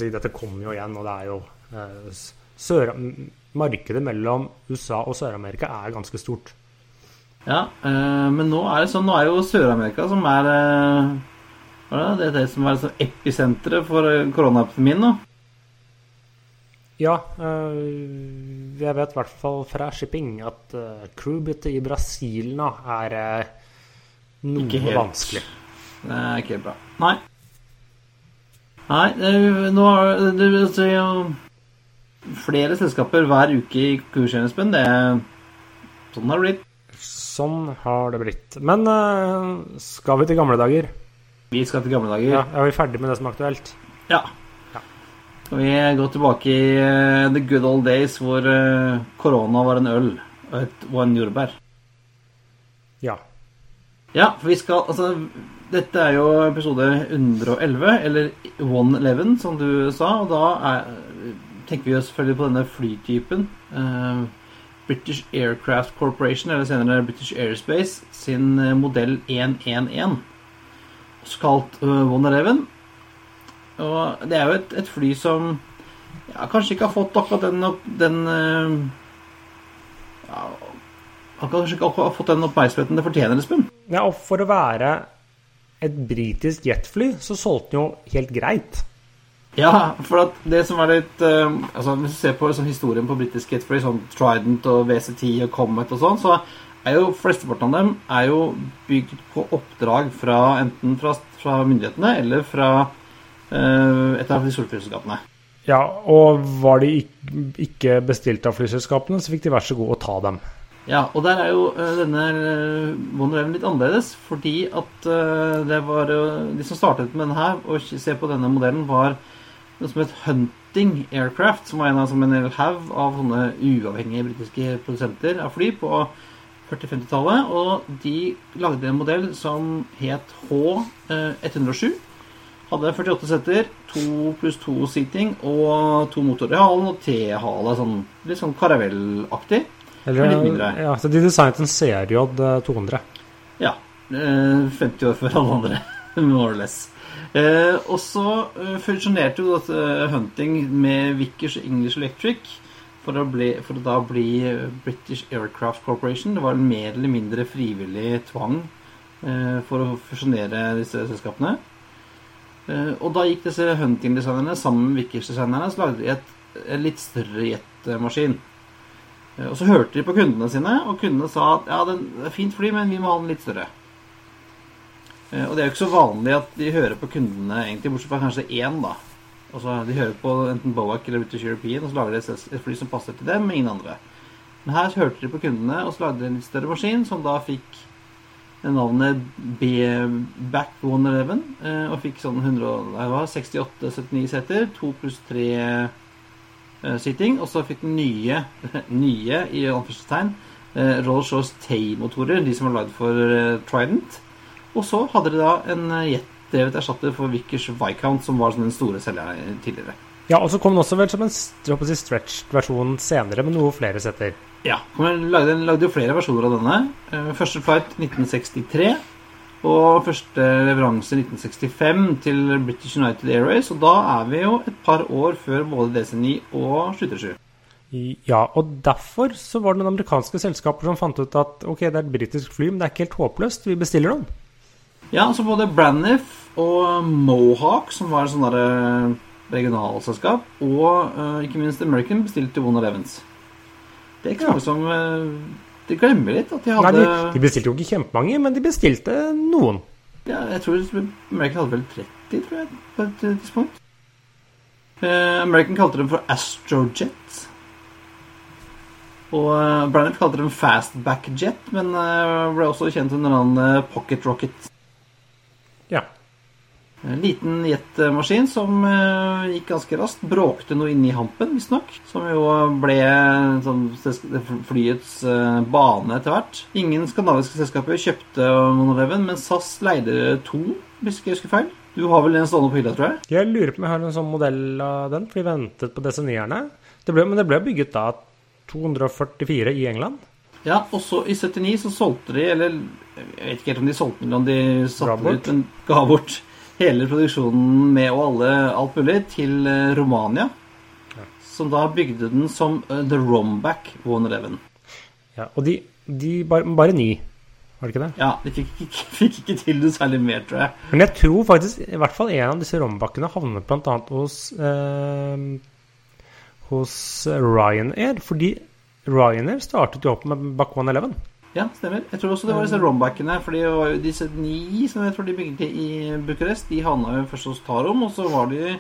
Speaker 1: Dette kommer jo igjen, og det er jo uh, sør, Markedet mellom USA og Sør-Amerika er ganske stort.
Speaker 2: Ja, øh, men nå er det sånn Nå er jo Sør-Amerika som er øh, Det er det som er liksom episenteret for eh, koronaepidemien nå.
Speaker 1: Ja, øh, jeg vet i hvert fall fra shipping at crewbytte crewbyttet i Brasil nå er noe vanskelig.
Speaker 2: Det er ikke bra. Nei. Nei, det, nå har det, flere selskaper hver uke i kursgjennomspenn. Det Sånn har det blitt.
Speaker 1: Sånn har det blitt. Men uh, skal vi til gamle dager?
Speaker 2: Vi skal til gamle dager.
Speaker 1: Ja, Er vi ferdig med det som er aktuelt?
Speaker 2: Ja. ja. Vi gå tilbake i uh, the good old days hvor korona var en øl og, et, og en jordbær?
Speaker 1: Ja.
Speaker 2: Ja, for vi skal Altså, dette er jo episode 111, eller 111, som du sa, og da er, tenker vi jo selvfølgelig på denne flytypen. Uh, British Aircraft Corporation, eller senere British Airspace, sin eh, modell 111, også kalt uh, 111. Og det er jo et, et fly som ja, kanskje ikke har fått akkurat den, den uh, ja, kanskje ikke har fått den oppmerksomheten det fortjener, Espen.
Speaker 1: Ja, og for å være et britisk jetfly, så solgte den jo helt greit.
Speaker 2: Ja, for det som er litt uh, altså Hvis du ser på sånn, historien på britiske jetfly, sånn Trident og WC10 og Comet og sånn, så er jo flesteparten av dem er jo bygd på oppdrag fra enten fra, fra myndighetene eller fra uh, et av de store flyselskapene.
Speaker 1: Ja, og var de ikke bestilt av flyselskapene, så fikk de vær så god å ta dem.
Speaker 2: Ja, og der er jo uh, denne Wonder litt annerledes, fordi at det var De som startet med denne her, og se på denne modellen, var noe som het Hunting Aircraft, som var en av som en hel haug av sånne uavhengige britiske produsenter av fly på 40-50-tallet. Og de lagde en modell som het H107. Hadde 48 setter, 2 pluss 2 seating og to motorer i halen og T-hale. Sånn, litt sånn karavellaktig.
Speaker 1: Eller, litt mindre. Ja, så de designet en CRJ 200.
Speaker 2: Ja. 50 eh, år før alle andre, more or less. Eh, og så eh, fusjonerte jo dette Hunting med Vickers English Electric for å, bli, for å, da bli British Aircraft Corporation. Det var en mer eller mindre frivillig tvang eh, for å fusjonere disse selskapene. Eh, og da gikk disse Hunting-designerne sammen med Vickers-designerne så lagde de et, en litt større jetmaskin. Eh, og så hørte de på kundene sine, og kundene sa at ja, det er fint fly, men vi må ha den litt større. Eh, og det er jo ikke så vanlig at de hører på kundene, egentlig, bortsett fra kanskje én, da. Og så De hører på enten Boac eller British European, og så lager de et fly som passer til dem, men ingen andre. Men her hørte de på kundene, og så lagde de en litt større maskin, som da fikk navnet B-Back 111, eh, og fikk sånn 168-79 seter, 2 pluss 3 eh, sitting, og så fikk den nye, nye i anførselstegn, eh, Rolls-Royce Tay-motorer, de som var lagd for eh, Trident. Og så hadde de da en eh, jetdrevet erstatter for Vickers Viscount, som var den store selgeren tidligere.
Speaker 1: Ja, og så kom den også vel som en si, stretched versjon senere, med noe flere setter.
Speaker 2: Ja, den lagde, lagde jo flere versjoner av denne. Eh, Første flight 1963, og første leveranse 1965 til British United Airways. Og da er vi jo et par år før både DC9 og 737.
Speaker 1: I- Ja, og derfor så var det noen amerikanske selskaper som fant ut at ok, det er et britisk fly, men det er ikke helt håpløst, vi bestiller noen.
Speaker 2: Ja, så både Braniff og Mohawk, som var sånn derre regionalselskap, og uh, ikke minst American bestilte One Elevens. Det er ikke noe som eh, De glemmer litt at de
Speaker 1: Nei, de, de bestilte jo ikke kjempemange, men de bestilte noen.
Speaker 2: Ja, jeg tror American hadde vel 30, tror jeg, på et eh, tidspunkt. Eh, American kalte dem for Astrojet. Og eh, Braniff kalte dem Fastback Jet, men eh, ble også kjent under navnet Pocket Rocket.
Speaker 1: Ja.
Speaker 2: En liten jetmaskin som eh, gikk ganske raskt. Bråkte noe inni hampen, visstnok. Som jo ble sånn, flyets eh, bane etter hvert. Ingen skandinaviske selskaper kjøpte Monoleven, men SAS leide to, hvis ikke jeg husker feil. Du har vel en stående på hylla, tror jeg?
Speaker 1: Jeg lurer på om jeg har en sånn modell av den, for de ventet på DC9-erne. Det ble, men det ble bygget da 244 i England.
Speaker 2: Ja, og så i 79 så solgte de, eller jeg vet ikke helt om de solgte den, eller om de satte den ut, men ga bort hele produksjonen med og alle, alt mulig til Romania. Romania. Som da bygde den som eh, The Romback 111.
Speaker 1: Ja, og de, de bare, bare ni, var det ikke det?
Speaker 2: Ja, de fikk ikke, fikk ikke til noe særlig mer, tror jeg.
Speaker 1: Men jeg tror faktisk i hvert fall en av disse rombackene havnet bl.a. hos eh, hos Ryanair, fordi Ryanair startet jo opp med Bach 111.
Speaker 2: Ja, stemmer. Jeg tror også det var disse rombackene. For disse ni som jeg tror de bygde i Bucuresti, de havna jo først hos Tarom, og så var de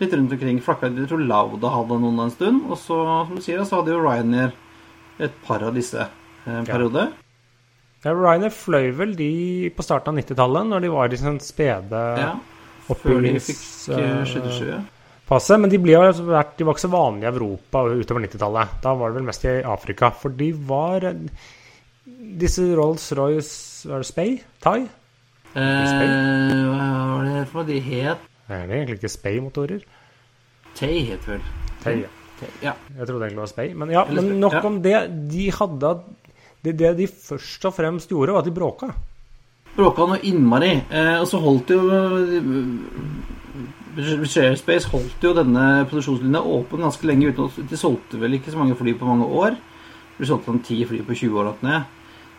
Speaker 2: litt rundt omkring. Flakka Jeg tror Lauda hadde noen en stund. Og så, som du sier, så hadde jo Ryanair et par av disse eh, en periode.
Speaker 1: Ja, Ryanair fløy vel de på starten av 90-tallet, når de var i sin spede
Speaker 2: Ja. Eh,
Speaker 1: passe, men de, ble, altså de var ikke så vanlige i Europa utover 90-tallet. Da var det vel mest i Afrika. For de var Disse Rolls-Royce Var det Spey? Thai?
Speaker 2: Eh, hva var det for de het?
Speaker 1: Er det egentlig ikke Spay-motorer.
Speaker 2: Tay het vel.
Speaker 1: Tay, ja.
Speaker 2: Tay, ja.
Speaker 1: Jeg trodde egentlig det var Spay. Men ja, men nok
Speaker 2: ja.
Speaker 1: om det. De hadde det, det de først og fremst gjorde, var at de bråka.
Speaker 2: Bråka noe innmari. Eh, og så holdt jo British Airspace holdt jo denne produksjonslinja åpen ganske lenge uten at De solgte vel ikke så mange fly på mange år. De solgte sånn ti fly på 20 år. ned.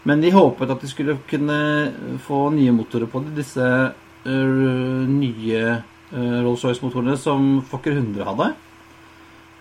Speaker 2: Men de håpet at de skulle kunne få nye motorer på det. Disse øh, nye øh, Rolls-Royce-motorene som Fokker 100 hadde.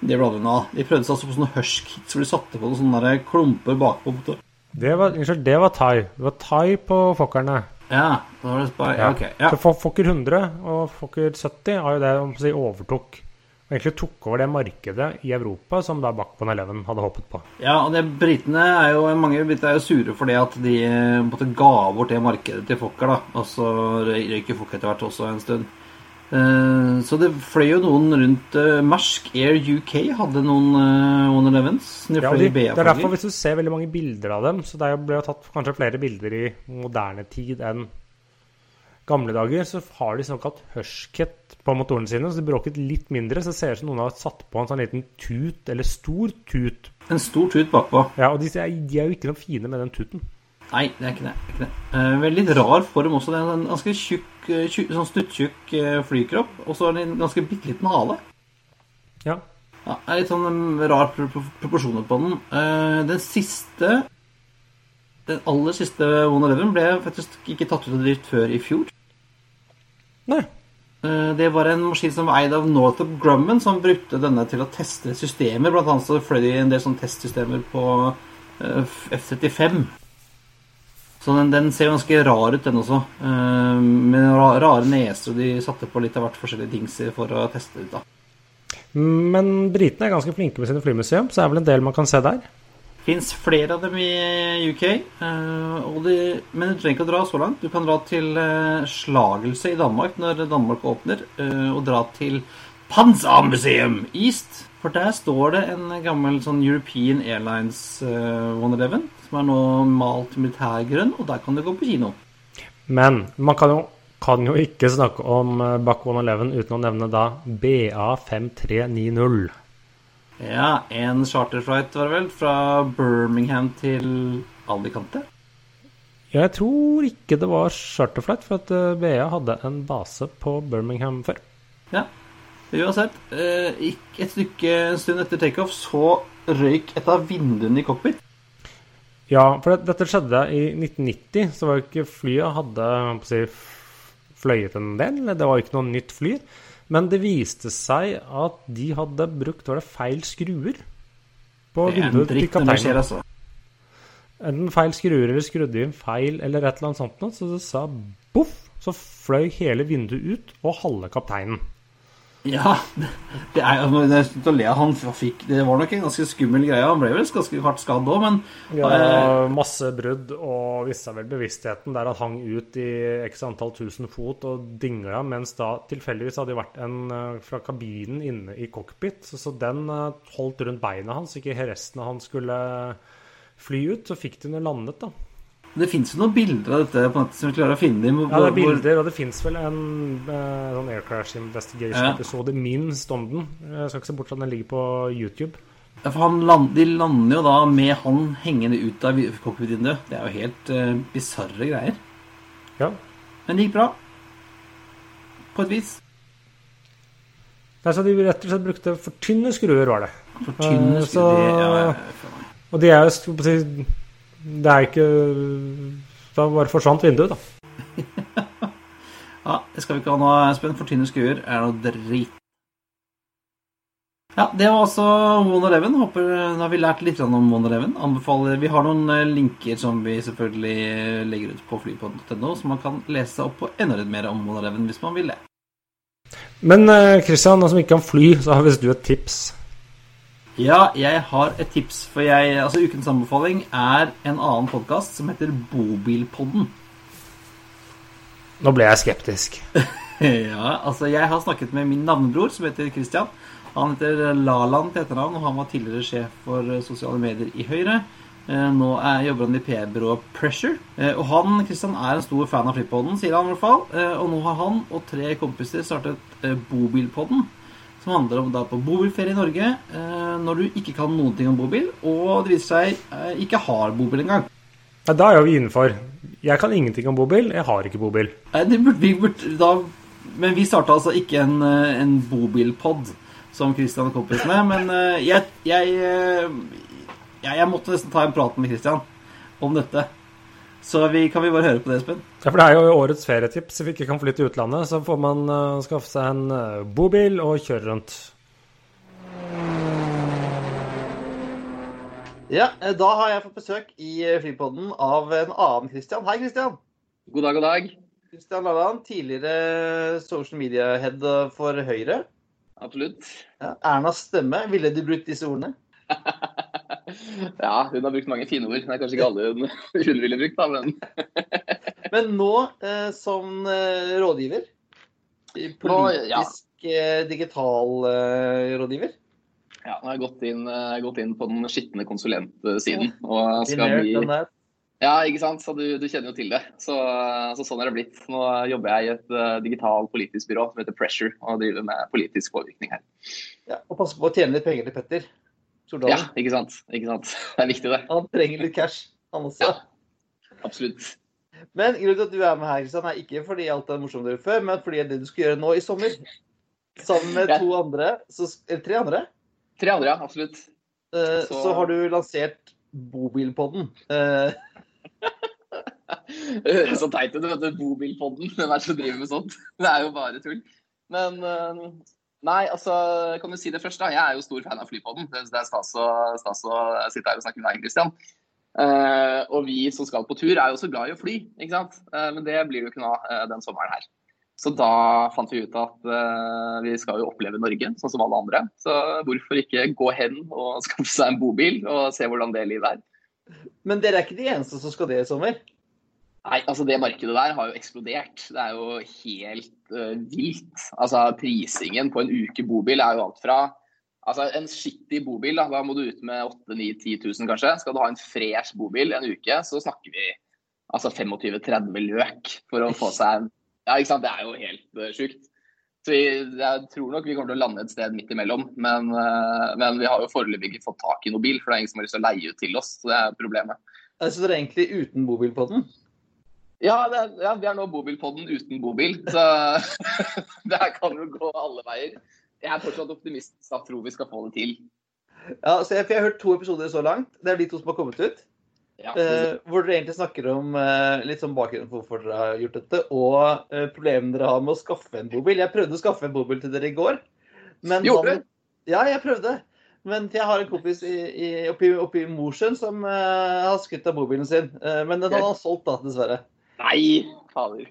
Speaker 2: Det ble aldri noe av. De prøvde seg altså på sånne Hush-kits hvor de satte på noen sånne klumper bakpå motoren.
Speaker 1: Det var, unnskyld, det var Thai. Det var Thai på Fokkerne.
Speaker 2: Ja, da var det spy. ja, ok. Ja.
Speaker 1: Fokker 100 og Fokker 70 har jo det om å si, overtok og egentlig tok over det markedet i Europa som da Backbone Eleven hadde håpet på.
Speaker 2: Ja, og det, britene er jo mange briter er jo sure for det at de eh, måtte ga bort det markedet til Fokker, da. Og så røy- røyk jo Fokker etter hvert også en stund. Uh, Så det fløy jo noen rundt uh, Mersk Air UK hadde noen uh, One Elevens. De
Speaker 1: Ja, de, det er derfor hvis du ser veldig mange bilder av dem, så det er ble jo tatt kanskje flere bilder i moderne tid enn gamle dager, så har de såkalt hushkit på motorene sine, så de bråket litt mindre, så det ser ut som noen har satt på en sånn liten tut, eller stor tut.
Speaker 2: En stor tut bakpå.
Speaker 1: Ja, og de, de er jo ikke noe fine med den tuten.
Speaker 2: Nei, det er ikke det. ikke det. Eh, Veldig rar form også. Det er en ganske tjukk, eh, tjukk sånn stuttjukk eh, flykropp, og så er det en ganske bitte liten hale.
Speaker 1: Ja.
Speaker 2: Ja, det er litt sånn um, rar pro pro proporsjoner på den. Eh, den siste Den aller siste 111 ble faktisk ikke tatt ut av drift før i fjor.
Speaker 1: Nei.
Speaker 2: Eh, det var en maskin som var eid av Northrop Grumman, som brukte denne til å teste systemer. Blant annet så fløy de en del sånne testsystemer på eh, F-35. Så den, den ser ganske rar ut, den også. Uh, med rare neser, og de satte på litt av hvert forskjellige dingser for å teste det ut. da.
Speaker 1: Men britene er ganske flinke med sine flymuseum, så det er vel en del man kan se der.
Speaker 2: Fins flere av dem i UK, eh, de, men du trenger ikke å dra så langt. Du kan dra til eh, Slagelse i Danmark når Danmark åpner, eh, og dra til Panzermuseum East. For der står det en gammel sånn European Airlines uh, 111, som er nå malt militærgrønn, og der kan du gå på kino.
Speaker 1: Men man kan jo, kan jo ikke snakke om eh, 111 uten å nevne da BA5390.
Speaker 2: Ja, en charterflight var det vel, fra Birmingham til Alicante.
Speaker 1: Jeg tror ikke det var charterflight, for at eh, BA hadde en base på Birmingham før.
Speaker 2: Ja, uansett. Eh, gikk et stykke en stund etter takeoff, så røyk et av vinduene i cockpit.
Speaker 1: Ja, for det, dette skjedde i 1990, så var jo ikke flyet hadde si, fløyet en del. Det var jo ikke noe nytt fly. Men det viste seg at de hadde brukt var det feil skruer på vinduet til kapteinen.
Speaker 2: altså.
Speaker 1: Enten feil skruer eller skrudde inn feil eller et eller annet sånt noe. Så det sa boff, så fløy hele vinduet ut og halve kapteinen.
Speaker 2: Ja, det er det er slutt å le han fikk Det var nok en ganske skummel greie. Han ble vel ganske hardt skadd òg, men
Speaker 1: Ja,
Speaker 2: eh,
Speaker 1: masse brudd og mista vel bevisstheten der han hang ut i x antall tusen fot og dingla, mens da tilfeldigvis hadde det vært en eh, fra kabinen inne i cockpit, så, så den eh, holdt rundt beina hans, ikke resten av han skulle fly ut. Så fikk de nå landet, da.
Speaker 2: Det fins jo noen bilder av dette på nettet som vi klarer å finne. Hvor,
Speaker 1: Ja, det er bilder, og det fins vel en eh, sånn Air Crash Investigation-episode minst om den. Jeg skal ikke se bort fra at den ligger på YouTube.
Speaker 2: Ja, for han land, De lander jo da med han hengende ut av cockpit-vinduet. Det er jo helt uh, bisarre greier.
Speaker 1: Ja.
Speaker 2: Men det gikk bra. På et vis.
Speaker 1: Nei, så de rett og slett brukte for tynne skruer, var det.
Speaker 2: For tynne
Speaker 1: skruer,
Speaker 2: uh,
Speaker 1: så-
Speaker 2: det, ja, ja.
Speaker 1: Og de er jo Det er ikke Da bare forsvant vinduet, da.
Speaker 2: Ja, det skal vi ikke ha nå, Espen. For tynne skuer er noe drit. Ja, det var altså One Eleven. Håper nå har vi lært litt om One Eleven. Anbefaler Vi har noen eh, linker som vi selvfølgelig eh, legger ut på flypodden.no, så man kan lese opp på enda litt mer om One Eleven hvis man vil det.
Speaker 1: Men eh, Christian, nå som ikke kan fly, så har visst du et tips.
Speaker 2: Ja, jeg har et tips. For jeg, altså ukens anbefaling er en annen podkast som heter Bobilpodden.
Speaker 1: Nå ble jeg skeptisk.
Speaker 2: Ja, altså jeg har snakket med min navnebror som heter Christian. Han heter Laland til etternavn, og han var tidligere sjef for eh, sosiale medier i Høyre. Eh, Nå er, jobber han i PR-byrået Pressure. Eh, Og han Christian, er en stor fan av Flippodden, sier han i hvert fall. Og nå har han og tre kompiser startet Bobilpodden. Som handler om da på bobilferie i Norge eh, når du ikke kan noen ting om bobil, og det viser seg eh, ikke har bobil engang.
Speaker 1: Ja, da er vi innenfor. Jeg kan ingenting om bobil. Jeg har ikke bobil.
Speaker 2: Nei, det burde vi burde da Men vi starta altså ikke en, eh, en bobilpod som Christian og kompisene. Men eh, jeg, jeg, eh, jeg, jeg måtte nesten ta en prat med Christian om dette. Så vi, kan vi bare høre på det, Espen?
Speaker 1: Ja, for det er jo årets ferietips. Hvis vi ikke kan fly til utlandet, så får man uh, skaffe seg en uh, bobil og kjøre rundt.
Speaker 2: Ja, da har jeg fått besøk i Flypodden av en annen Christian. Hei, Christian.
Speaker 3: God dag, god dag.
Speaker 2: Christian Lalland, tidligere social media-head for Høyre.
Speaker 3: Absolutt.
Speaker 2: Ja, Ernas stemme, ville du brukt disse ordene?
Speaker 3: ja, hun har brukt mange fine ord. Det er kanskje ikke alle hun, hun ville brukt, da, men
Speaker 2: Men nå eh, som eh, rådgiver, politisk
Speaker 3: Nå, ja.
Speaker 2: eh, digital eh, rådgiver
Speaker 3: ja, nå har jeg gått inn, eh, gått inn på den skitne konsulentsiden. Og skal bli. Ja, ikke sant. Så du, du kjenner jo til det. Så, så sånn er det blitt. Nå jobber jeg i et uh, digitalt politisk byrå som heter Pressure, og driver med politisk påvirkning her.
Speaker 2: Ja, og passe på å tjene litt penger til Petter
Speaker 3: Ja, ikke sant. Ikke sant. Det er viktig, det.
Speaker 2: Han trenger litt cash, han også.
Speaker 3: Ja. Absolutt.
Speaker 2: Men grunnen til at du er med her, Kristian, er ikke fordi alt er morsomt dere før, men fordi det du skal gjøre nå i sommer. Sammen med to andre, så, eller tre andre,
Speaker 3: Tre andre, ja. Absolutt.
Speaker 2: eh,
Speaker 3: Så-
Speaker 2: så har du lansert Bobilpodden. Eh,
Speaker 3: Det høres så teit ut, vet du. Bobilpodden. Hvem er det som driver med sånt? Det er jo bare tull. Men eh, Nei, altså, kan du si det først, da. Jeg er jo stor fan av Flypodden. Det er stas å, stas å sitte her og snakke med deg, Christian. Eh, og vi som skal på tur, er jo også glad i å fly, ikke sant. Uh, men det blir det jo ikke noe av uh, den sommeren her. Så da fant vi ut at eh, vi skal jo oppleve Norge, sånn som alle andre. Så hvorfor ikke gå hen og skaffe seg en bobil og se hvordan det livet er.
Speaker 2: Men dere er ikke de eneste som skal det i sommer?
Speaker 3: Nei, altså det markedet der har jo eksplodert. Det er jo helt uh, vilt. Altså prisingen på en uke bobil er jo alt fra Altså en skittig bobil, da, da må du ut med 8 9 10 000 kanskje. Skal du ha en fresh bobil en uke, så snakker vi altså 25-30 løk for å få seg en Ja, ikke sant. Det er jo helt uh, sjukt. Så vi, jeg tror nok vi kommer til å lande et sted midt imellom. Men, uh, men vi har jo foreløpig ikke fått tak i noen bil, for det er ingen som har lyst til å leie ut til oss. Så det er problemet.
Speaker 2: Så dere er egentlig uten bobil på den?
Speaker 3: Ja, er, ja, vi er nå bobilpodden uten bobil. Så det her kan jo gå alle veier. Jeg er fortsatt optimist Jeg tror vi skal få det til.
Speaker 2: Ja, så jeg, jeg har hørt to episoder så langt. Det er de to som har kommet ut.
Speaker 3: Ja,
Speaker 2: eh, hvor dere egentlig snakker om eh, litt sånn bakgrunnen for hvorfor dere har gjort dette, og eh, problemene dere har med å skaffe en bobil. Jeg prøvde å skaffe en bobil til dere i går. Men
Speaker 3: Gjorde
Speaker 2: du? Ja, jeg prøvde. Men jeg har en kompis i, i, oppi, oppi Mosjøen som eh, har skutt av bobilen sin. Eh, men den har han solgt, da, dessverre.
Speaker 3: Nei, fader.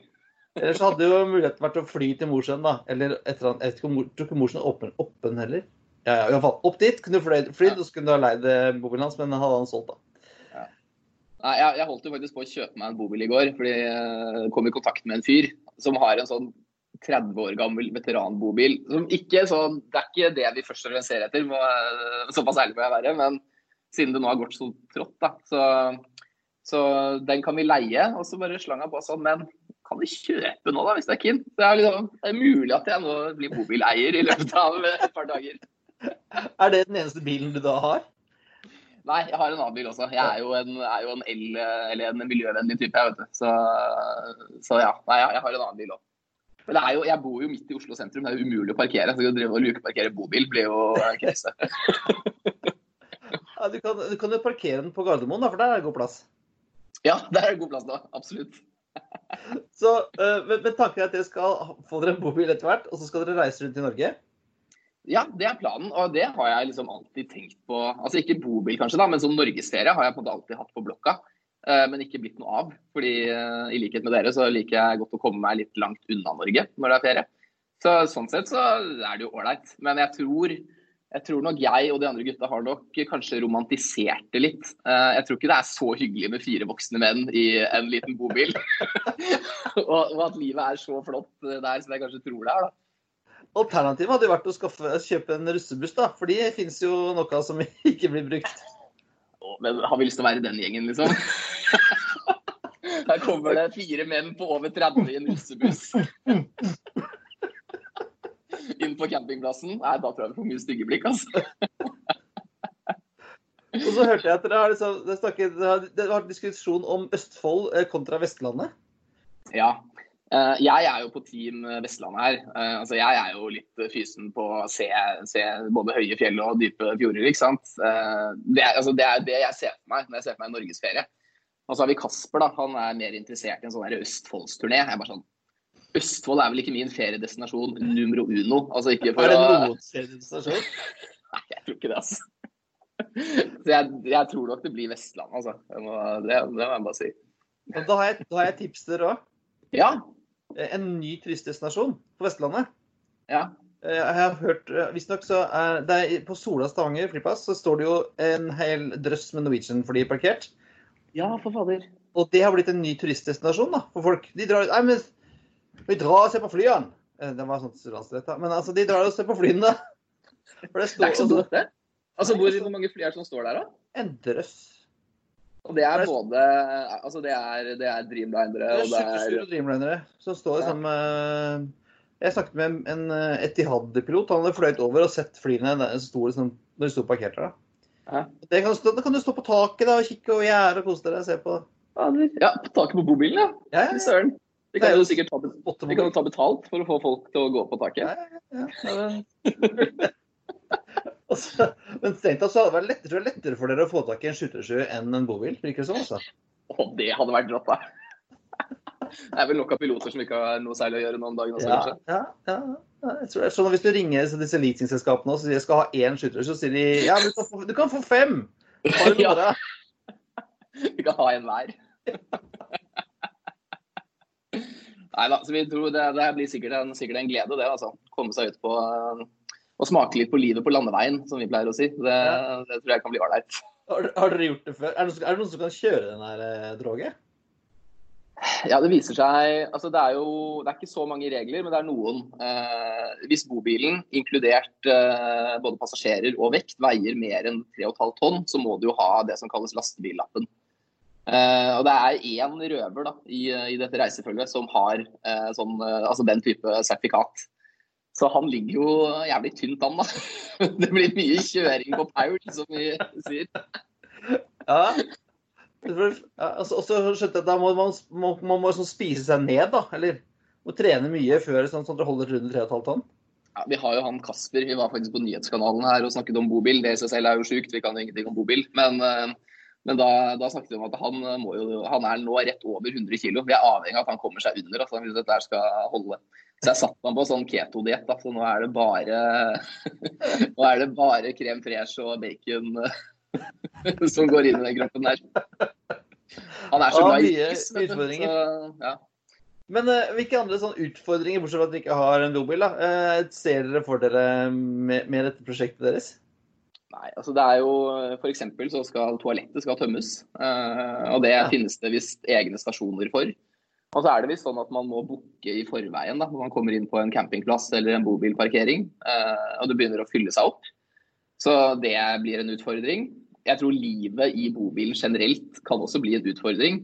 Speaker 2: Ellers så hadde jo muligheten vært å fly til Mosjøen, da. Eller et eller annet. Jeg tror ikke Mosjøen er åpen, åpen heller. Ja, ja, i hvert fall. Opp dit kunne du flydd, flydd, og så kunne du ha leid eh, bobilen hans, men den hadde han solgt, da.
Speaker 3: Nei, jeg, jeg holdt jo faktisk på å kjøpe meg en bobil i går, fordi jeg kom i kontakt med en fyr som har en sånn 30 år gammel veteranbobil. Som ikke sånn, Det er ikke det vi først og fremst ser etter, må, såpass ærlig må jeg være. Men siden det nå har gått så trått, da, så, så den kan vi leie. Og så bare slang han på sånn, men kan vi kjøpe nå, da, hvis det er keen? Det er, liksom, det er mulig at jeg nå blir bobileier i løpet av et par dager.
Speaker 2: Er det den eneste bilen du da har?
Speaker 3: Nei, jeg har en annen bil også. Jeg er jo en, er jo en el- eller en miljøvennlig type, jeg, vet du. Så, så ja. Nei, jeg har en annen bil òg. Men det jo, jeg bor jo midt i Oslo sentrum, det er jo umulig å parkere. Så å drive og lukeparkere bobil blir jo krise.
Speaker 2: Ja, du, kan, du kan jo parkere den på Gardermoen, da, for der er det god plass.
Speaker 3: Ja, der er det god plass da. Absolutt.
Speaker 2: Så uh, med, men tanken at dere skal få dere en bobil etter hvert, og så skal dere reise rundt i Norge?
Speaker 3: Ja, det er planen, og det har jeg liksom alltid tenkt på. Altså ikke bobil kanskje, da, men som norgesferie har jeg på en måte alltid hatt på blokka. Uh, Men ikke blitt noe av. Fordi uh, i likhet med dere så liker jeg godt å komme meg litt langt unna Norge når det er ferie. Så sånn sett så er det jo ålreit. Men jeg tror, jeg tror nok jeg og de andre gutta har nok kanskje romantisert det litt. Eh, Jeg tror ikke det er så hyggelig med fire voksne menn i en liten bobil. og, og at livet er så flott der som jeg kanskje tror det er, da.
Speaker 2: Alternativet hadde jo vært å skaffe, kjøpe en russebuss, da. For de finnes jo noe som ikke blir brukt.
Speaker 3: Men har vi lyst til å være den gjengen, liksom? Her kommer det fire menn på over 30 i en russebuss. Inn på campingplassen. Nei, da tror jeg vi får mye stygge blikk, altså.
Speaker 2: Og så hørte jeg at dere har, liksom, det, snakket, det har, diskusjon om Østfold eh, kontra Vestlandet.
Speaker 3: Ja. Eh, Jeg er jo på Team Vestlandet her. Eh, Altså, jeg er jo litt fysen på å se, se både høye fjell og dype fjorder, ikke sant. Det er, altså, det er det jeg ser for meg når jeg ser for meg norgesferie. Og så har vi Kasper, da. Han er mer interessert i en sånn Østfoldsturné. Jeg er bare sånn Østfold er vel ikke min feriedestinasjon numero uno. Altså ikke for
Speaker 2: Er det
Speaker 3: å
Speaker 2: noen destinasjon?
Speaker 3: Nei, jeg tror ikke det, altså. Så jeg, jeg tror nok det blir Vestland, altså. Må, det, det må jeg bare si.
Speaker 2: Men da har jeg, da har jeg tips til dere òg.
Speaker 3: Ja.
Speaker 2: En ny turistdestinasjon på Vestlandet.
Speaker 3: Ja.
Speaker 2: Eh, Jeg har hørt, eh, Visstnok så er det på Sola Stavanger flyplass så står det jo en hel drøss med Norwegian-fly parkert.
Speaker 3: Ja, for fader.
Speaker 2: Og det har blitt en ny turistdestinasjon da, for folk. De drar Nei, men vi drar og ser på flyene. Eh, Det var sånn studentstudent. Men altså, de drar og ser på flyene. For det
Speaker 3: Det er ikke så
Speaker 2: altså
Speaker 3: dumt, det. Altså, hvor, hvor mange fly er det som står der, da?
Speaker 2: en drøss.
Speaker 3: Og det er både Altså, det er, det er Dreamlinere,
Speaker 2: Det er
Speaker 3: og det er
Speaker 2: superstore Dreamlinere som står
Speaker 3: Ja.
Speaker 2: eh, Jeg snakket med en eh, Etihad-pilot. Han hadde fløyet over og sett flyene som når de sto parkert der. da.
Speaker 3: Ja.
Speaker 2: Det kan, da kan du stå på taket da, og kikke over gjerdet og kose deg og se på
Speaker 3: Ja, på taket på bobilen, ja.
Speaker 2: Ja, ja,
Speaker 3: Søren. Vi kan
Speaker 2: jo
Speaker 3: sikkert ta, vi kan ta betalt for å få folk til å gå på taket.
Speaker 2: Ja, ja, ja, ja. Men strengt tatt så hadde det vært lettere, lettere for dere å få tak i en skyttersjø enn en bobil. Virker det som, altså.
Speaker 3: Å, det hadde vært rått, da. Det er vel nok av piloter som ikke har noe særlig å gjøre nå om dagen også,
Speaker 2: Ja,
Speaker 3: kanskje.
Speaker 2: ja, ja. ja. Jeg tror er sånn at Hvis du ringer så disse leasingselskapene og sier jeg skal ha én skyttersjø, så sier de ja, du kan få, du kan få fem. Har du noe?
Speaker 3: Vi kan ha en hver. Nei da, så vi tror det, det blir sikkert en, sikkert en, glede, det. altså. Komme seg ut på og smake litt på livet på landeveien, som vi pleier å si. Det, det tror jeg kan bli ålreit.
Speaker 2: Har, har, dere gjort det før? Er det, er det noen som kan kjøre den her eh, droget?
Speaker 3: Ja, det viser seg altså Det er jo det er ikke så mange regler, men det er noen. Eh, hvis bobilen, inkludert eh, både passasjerer og vekt, veier mer enn 3,5 tonn, så må du jo ha det som kalles lastebillappen. Eh, og det er én røver da, i, i, dette reisefølget som har uh, sånn, uh, altså den type sertifikat. Så han ligger jo jævlig tynt an, da. Det blir mye kjøring på Paul, som vi sier.
Speaker 2: Ja, og så skjønte jeg at da må man, må, man må sånn spise seg ned, da? Eller må trene mye før sånn, sånn at det holder rundt 3,5 tonn?
Speaker 3: Ja, vi har jo han Kasper. Vi var faktisk på nyhetskanalen her og snakket om bobil. Det i seg selv er jo sjukt, vi kan jo ingenting om bobil. Men, men da, da, snakket vi om at han, jo, han, er nå rett over 100 kg. Vi er avhengig av at han kommer seg under altså, hvis dette skal holde. Så jeg satte meg på sånn keto-diett. Så nå er det bare nå er det bare krem fresh og bacon som går inn i den kroppen der. Han er så glad i is.
Speaker 2: Ja. Men uh, hvilke andre sånne utfordringer, bortsett fra at dere ikke har en lobil da, uh, ser dere for dere med, med, dette prosjektet deres?
Speaker 3: Nei, altså det er jo F.eks. så skal toalettet skal tømmes. Uh, og det finnes det visst egne stasjoner for. Og så er det visst sånn at man må booke i forveien da, når man kommer inn på en campingplass eller en bobilparkering. og det begynner å fylle seg opp. Så det blir en utfordring jeg tror livet i bobilen generelt kan også bli en utfordring.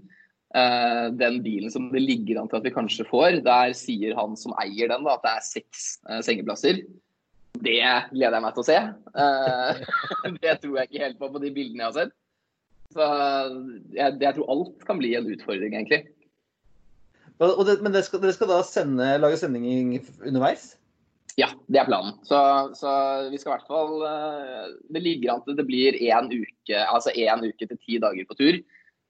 Speaker 3: Uh, den bilen som det ligger an til at vi kanskje får, der sier han som eier den da, at det er seks sengeplasser. Det gleder jeg meg til å se. Uh, det tror jeg ikke helt på på de bildene jeg har sett. Så jeg, jeg tror alt kan bli en utfordring, egentlig.
Speaker 2: Det, men dere skal, dere skal, da sende, lage sending underveis?
Speaker 3: Ja, det er planen. Så, så, vi skal i hvert fall eh, Det ligger an til det blir én uke, altså én uke til ti dager på tur.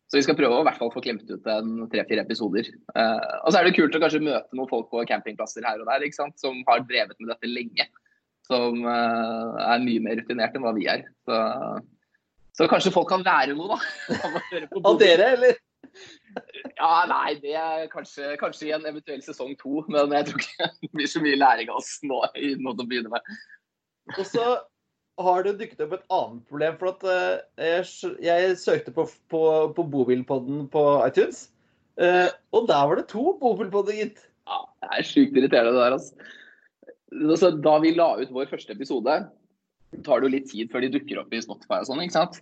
Speaker 3: Så vi skal prøve å i hvert fall få klemt ut en tre-fire episoder. Og så er det kult å kanskje møte noen folk på campingplasser her og der ikke sant? som har drevet med dette lenge. Som uh, er mye mer rutinert enn hva vi er. Så, så kanskje folk kan lære noe, da.
Speaker 2: Av dere, eller?
Speaker 3: Ja, nei, det er kanskje, kanskje, i en eventuell sesong to. Men jeg tror ikke det blir så mye læring av oss nå, i til å begynne med.
Speaker 2: Og så har det dukket opp et annet problem. For at uh, jeg, jeg, søkte på, på, på bobilpodden på iTunes, uh, og der var det to bobilpodder, gitt.
Speaker 3: Ja, det er sjukt irriterende det der, altså. Altså. Da vi la ut vår første episode, tar det jo litt tid før de dukker opp i Spotify og sånn, ikke sant.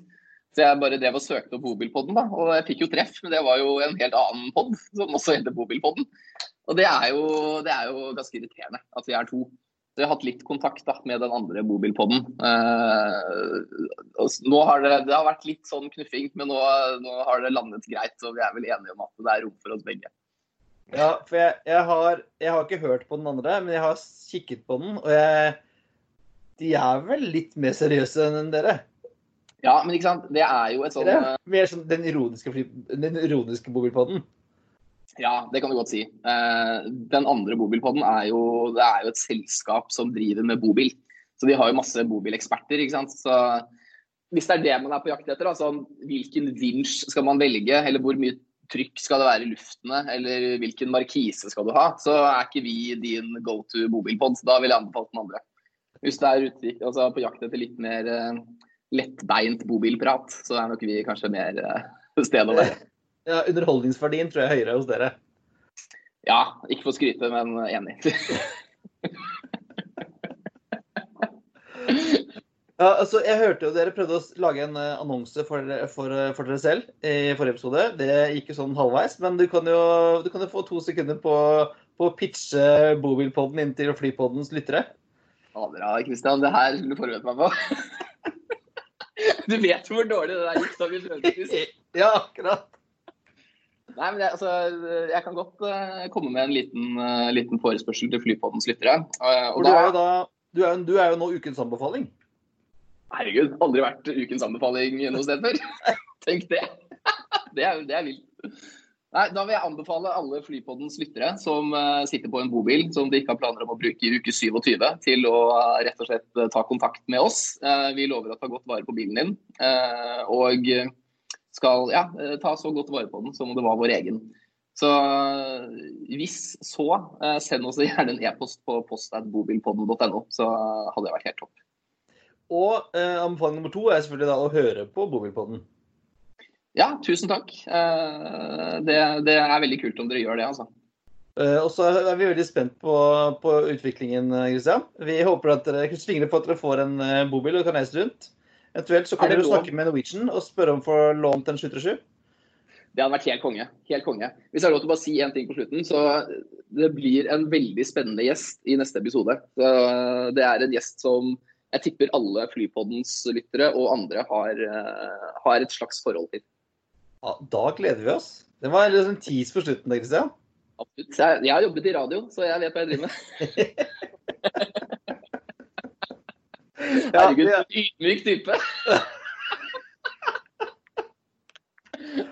Speaker 3: Så jeg bare drev og søkte opp Bobilpodden, da. Og jeg fikk jo treff, men det var jo en helt annen pod som også heter Bobilpodden. Og det er, jo, det er jo ganske irriterende at vi er to. Så jeg har hatt litt kontakt da, med den andre bobilpodden. Eh, nå har det, det, har vært litt sånn knuffing, men nå, nå, har det landet greit. Og vi er vel enige om at det er rom for oss begge.
Speaker 2: Ja, for jeg, jeg, har, jeg har, ikke hørt på den andre, men jeg har kikket på den. Og jeg, de er vel litt mer seriøse enn dere?
Speaker 3: Ja, men ikke sant. Det er jo et sånn
Speaker 2: uh... Mer sånn den ironiske, den ironiske bobilpodden?
Speaker 3: Ja, det kan du godt si. Uh, den andre bobilpodden er jo, det er jo et selskap som driver med bobil. Så de har jo masse bobileksperter. ikke sant? Så hvis det er det man er på jakt etter, altså hvilken vinsj skal man velge, eller hvor mye trykk skal det være i luftene, eller hvilken markise skal du ha, så er ikke vi din go to bobilpod. Da vil jeg anbefale den andre. Hvis det er ute, altså på jakt etter litt mer uh, lettbeint bobilprat, så er nok vi kanskje mer uh, sted å være.
Speaker 2: Ja, Underholdningsverdien tror jeg er høyere hos dere.
Speaker 3: Ja, ikke for å skryte, men enig.
Speaker 2: ja, altså, jeg hørte jo dere prøvde å lage en uh, annonse for, for, for, dere selv i forrige episode. Det gikk jo sånn halvveis, men du kan jo, du kan jo få to sekunder på, på å pitche bobilpodden inn til flypoddens lyttere.
Speaker 3: Ja, bra, Kristian. Det her skulle du forberedt meg på. Du vet hvor dårlig det der gikk da vi prøvde.
Speaker 2: Ja, akkurat.
Speaker 3: Nei, men jeg, altså, jeg kan godt uh, komme med en liten, uh, liten forespørsel til Flypoddens lyttere.
Speaker 2: Uh, du, er da, du, er, du, er jo nå ukens anbefaling.
Speaker 3: Herregud, aldri vært ukens anbefaling noe sted før. Tenk det. det er, det er vilt. Nei, Da vil jeg anbefale alle Flypoddens lyttere som uh, sitter på en bobil som de ikke har planer om å bruke i uke 27, til å uh, rett og slett uh, ta kontakt med oss. vi lover å ta godt vare på bilen din. og skal ja, ta så godt vare på den som om det var vår egen. Så hvis så, send oss gjerne en e-post på post.bobilpodden.no, så hadde det vært helt topp.
Speaker 2: Og eh, anbefaling nummer to er selvfølgelig da å høre på Bobilpodden.
Speaker 3: Ja, tusen takk. Eh, det, det, er veldig kult om dere gjør det, altså.
Speaker 2: Eh, og så er vi veldig spent på, på utviklingen, Christian. Vi håper at dere fingrene for at dere får en uh, bobil og kan reise rundt. Eventuelt så kan dere snakke med Norwegian og spørre om å få lånt en 737.
Speaker 3: Det hadde vært helt konge. Helt konge. Hvis jeg har lov til å bare si én ting på slutten, så det blir en veldig spennende gjest i neste episode. Så det er en gjest som jeg tipper alle Flypoddens lyttere og andre har, uh, har, et slags forhold til.
Speaker 2: Ja, da gleder vi oss. Det var en sånn tis på slutten der, Kristian.
Speaker 3: Absolutt. Jeg, jeg, har jobbet i radio, så jeg vet hva jeg driver med. Herregud, ja, en ydmyk type.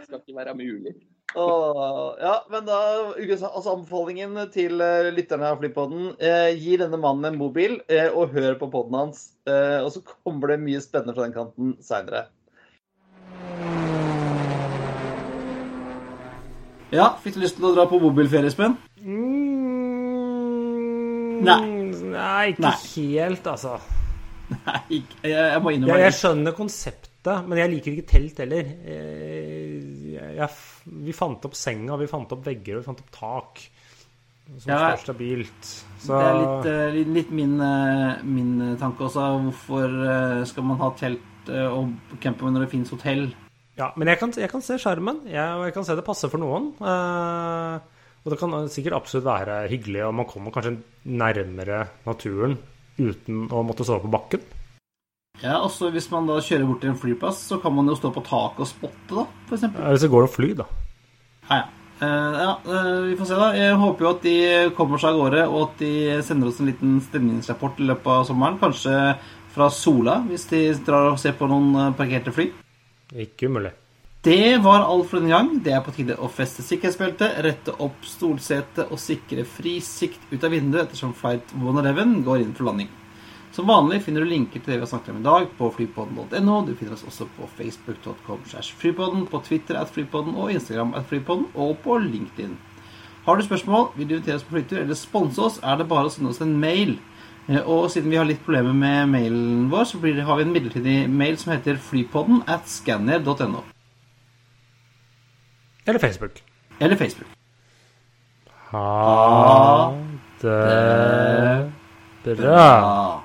Speaker 3: Skal ikke være mulig.
Speaker 2: Oh, ja, men da altså Anbefalingen til uh, lytterne av Flypodden uh, gi denne mannen en mobil uh, og hør på podden hans. og så kommer det mye spennende fra den kanten seinere. Ja, fikk du lyst til å dra på mobilferie, Espen?
Speaker 1: Mm,
Speaker 2: nei.
Speaker 1: Nei, ikke nei. helt, altså.
Speaker 2: Nei, jeg, jeg må innrømme
Speaker 1: jeg, jeg skjønner konseptet, men jeg liker ikke telt heller. Jeg, vi fant opp senga, vi fant opp vegger og vi fant opp tak. Som ja, står stabilt.
Speaker 2: Så... Det er litt, eh, litt min, eh, min, tanke også. Hvorfor eh, skal man ha telt og camping når det finnes hotell?
Speaker 1: Ja, men jeg kan, jeg kan se skjermen. Jeg, jeg, kan se det passer for noen. og det kan sikkert absolutt være hyggelig, og man kommer kanskje nærmere naturen uten å måtte sove på bakken.
Speaker 2: Ja, altså Hvis man da kjører bort til en flyplass, så kan man jo stå på taket og spotte, da, f.eks. Ja,
Speaker 1: hvis det går å fly, da.
Speaker 2: Ja, ja. Uh, ja, uh, vi får se, da. Jeg håper jo at de kommer seg av gårde, og at de sender oss en liten stemningsrapport i løpet av sommeren. Kanskje fra Sola, hvis de drar og ser på noen uh, parkerte fly.
Speaker 1: Ikke umulig.
Speaker 2: Det var alt for denne gang. Det er på tide å feste sikkerhetsbeltet, rette opp stolsetet og sikre fri sikt ut av vinduet ettersom flight 111 går inn for landing. Som vanlig finner du linker til det vi har snakket om i dag på flypodden.no. Du finner oss også på facebook.com flypodden, på Twitter at flypodden og Instagram at flypodden og på LinkedIn. Har du spørsmål, vil du invitere oss på flytur eller sponse oss, er det bare å sende oss en mail. Eh, og siden vi har litt problemer med mailen vår, så det, har vi en midlertidig mail som heter flypodden at scanner.no.
Speaker 1: Eller Facebook.
Speaker 2: Eller Facebook.
Speaker 1: Ha det bra.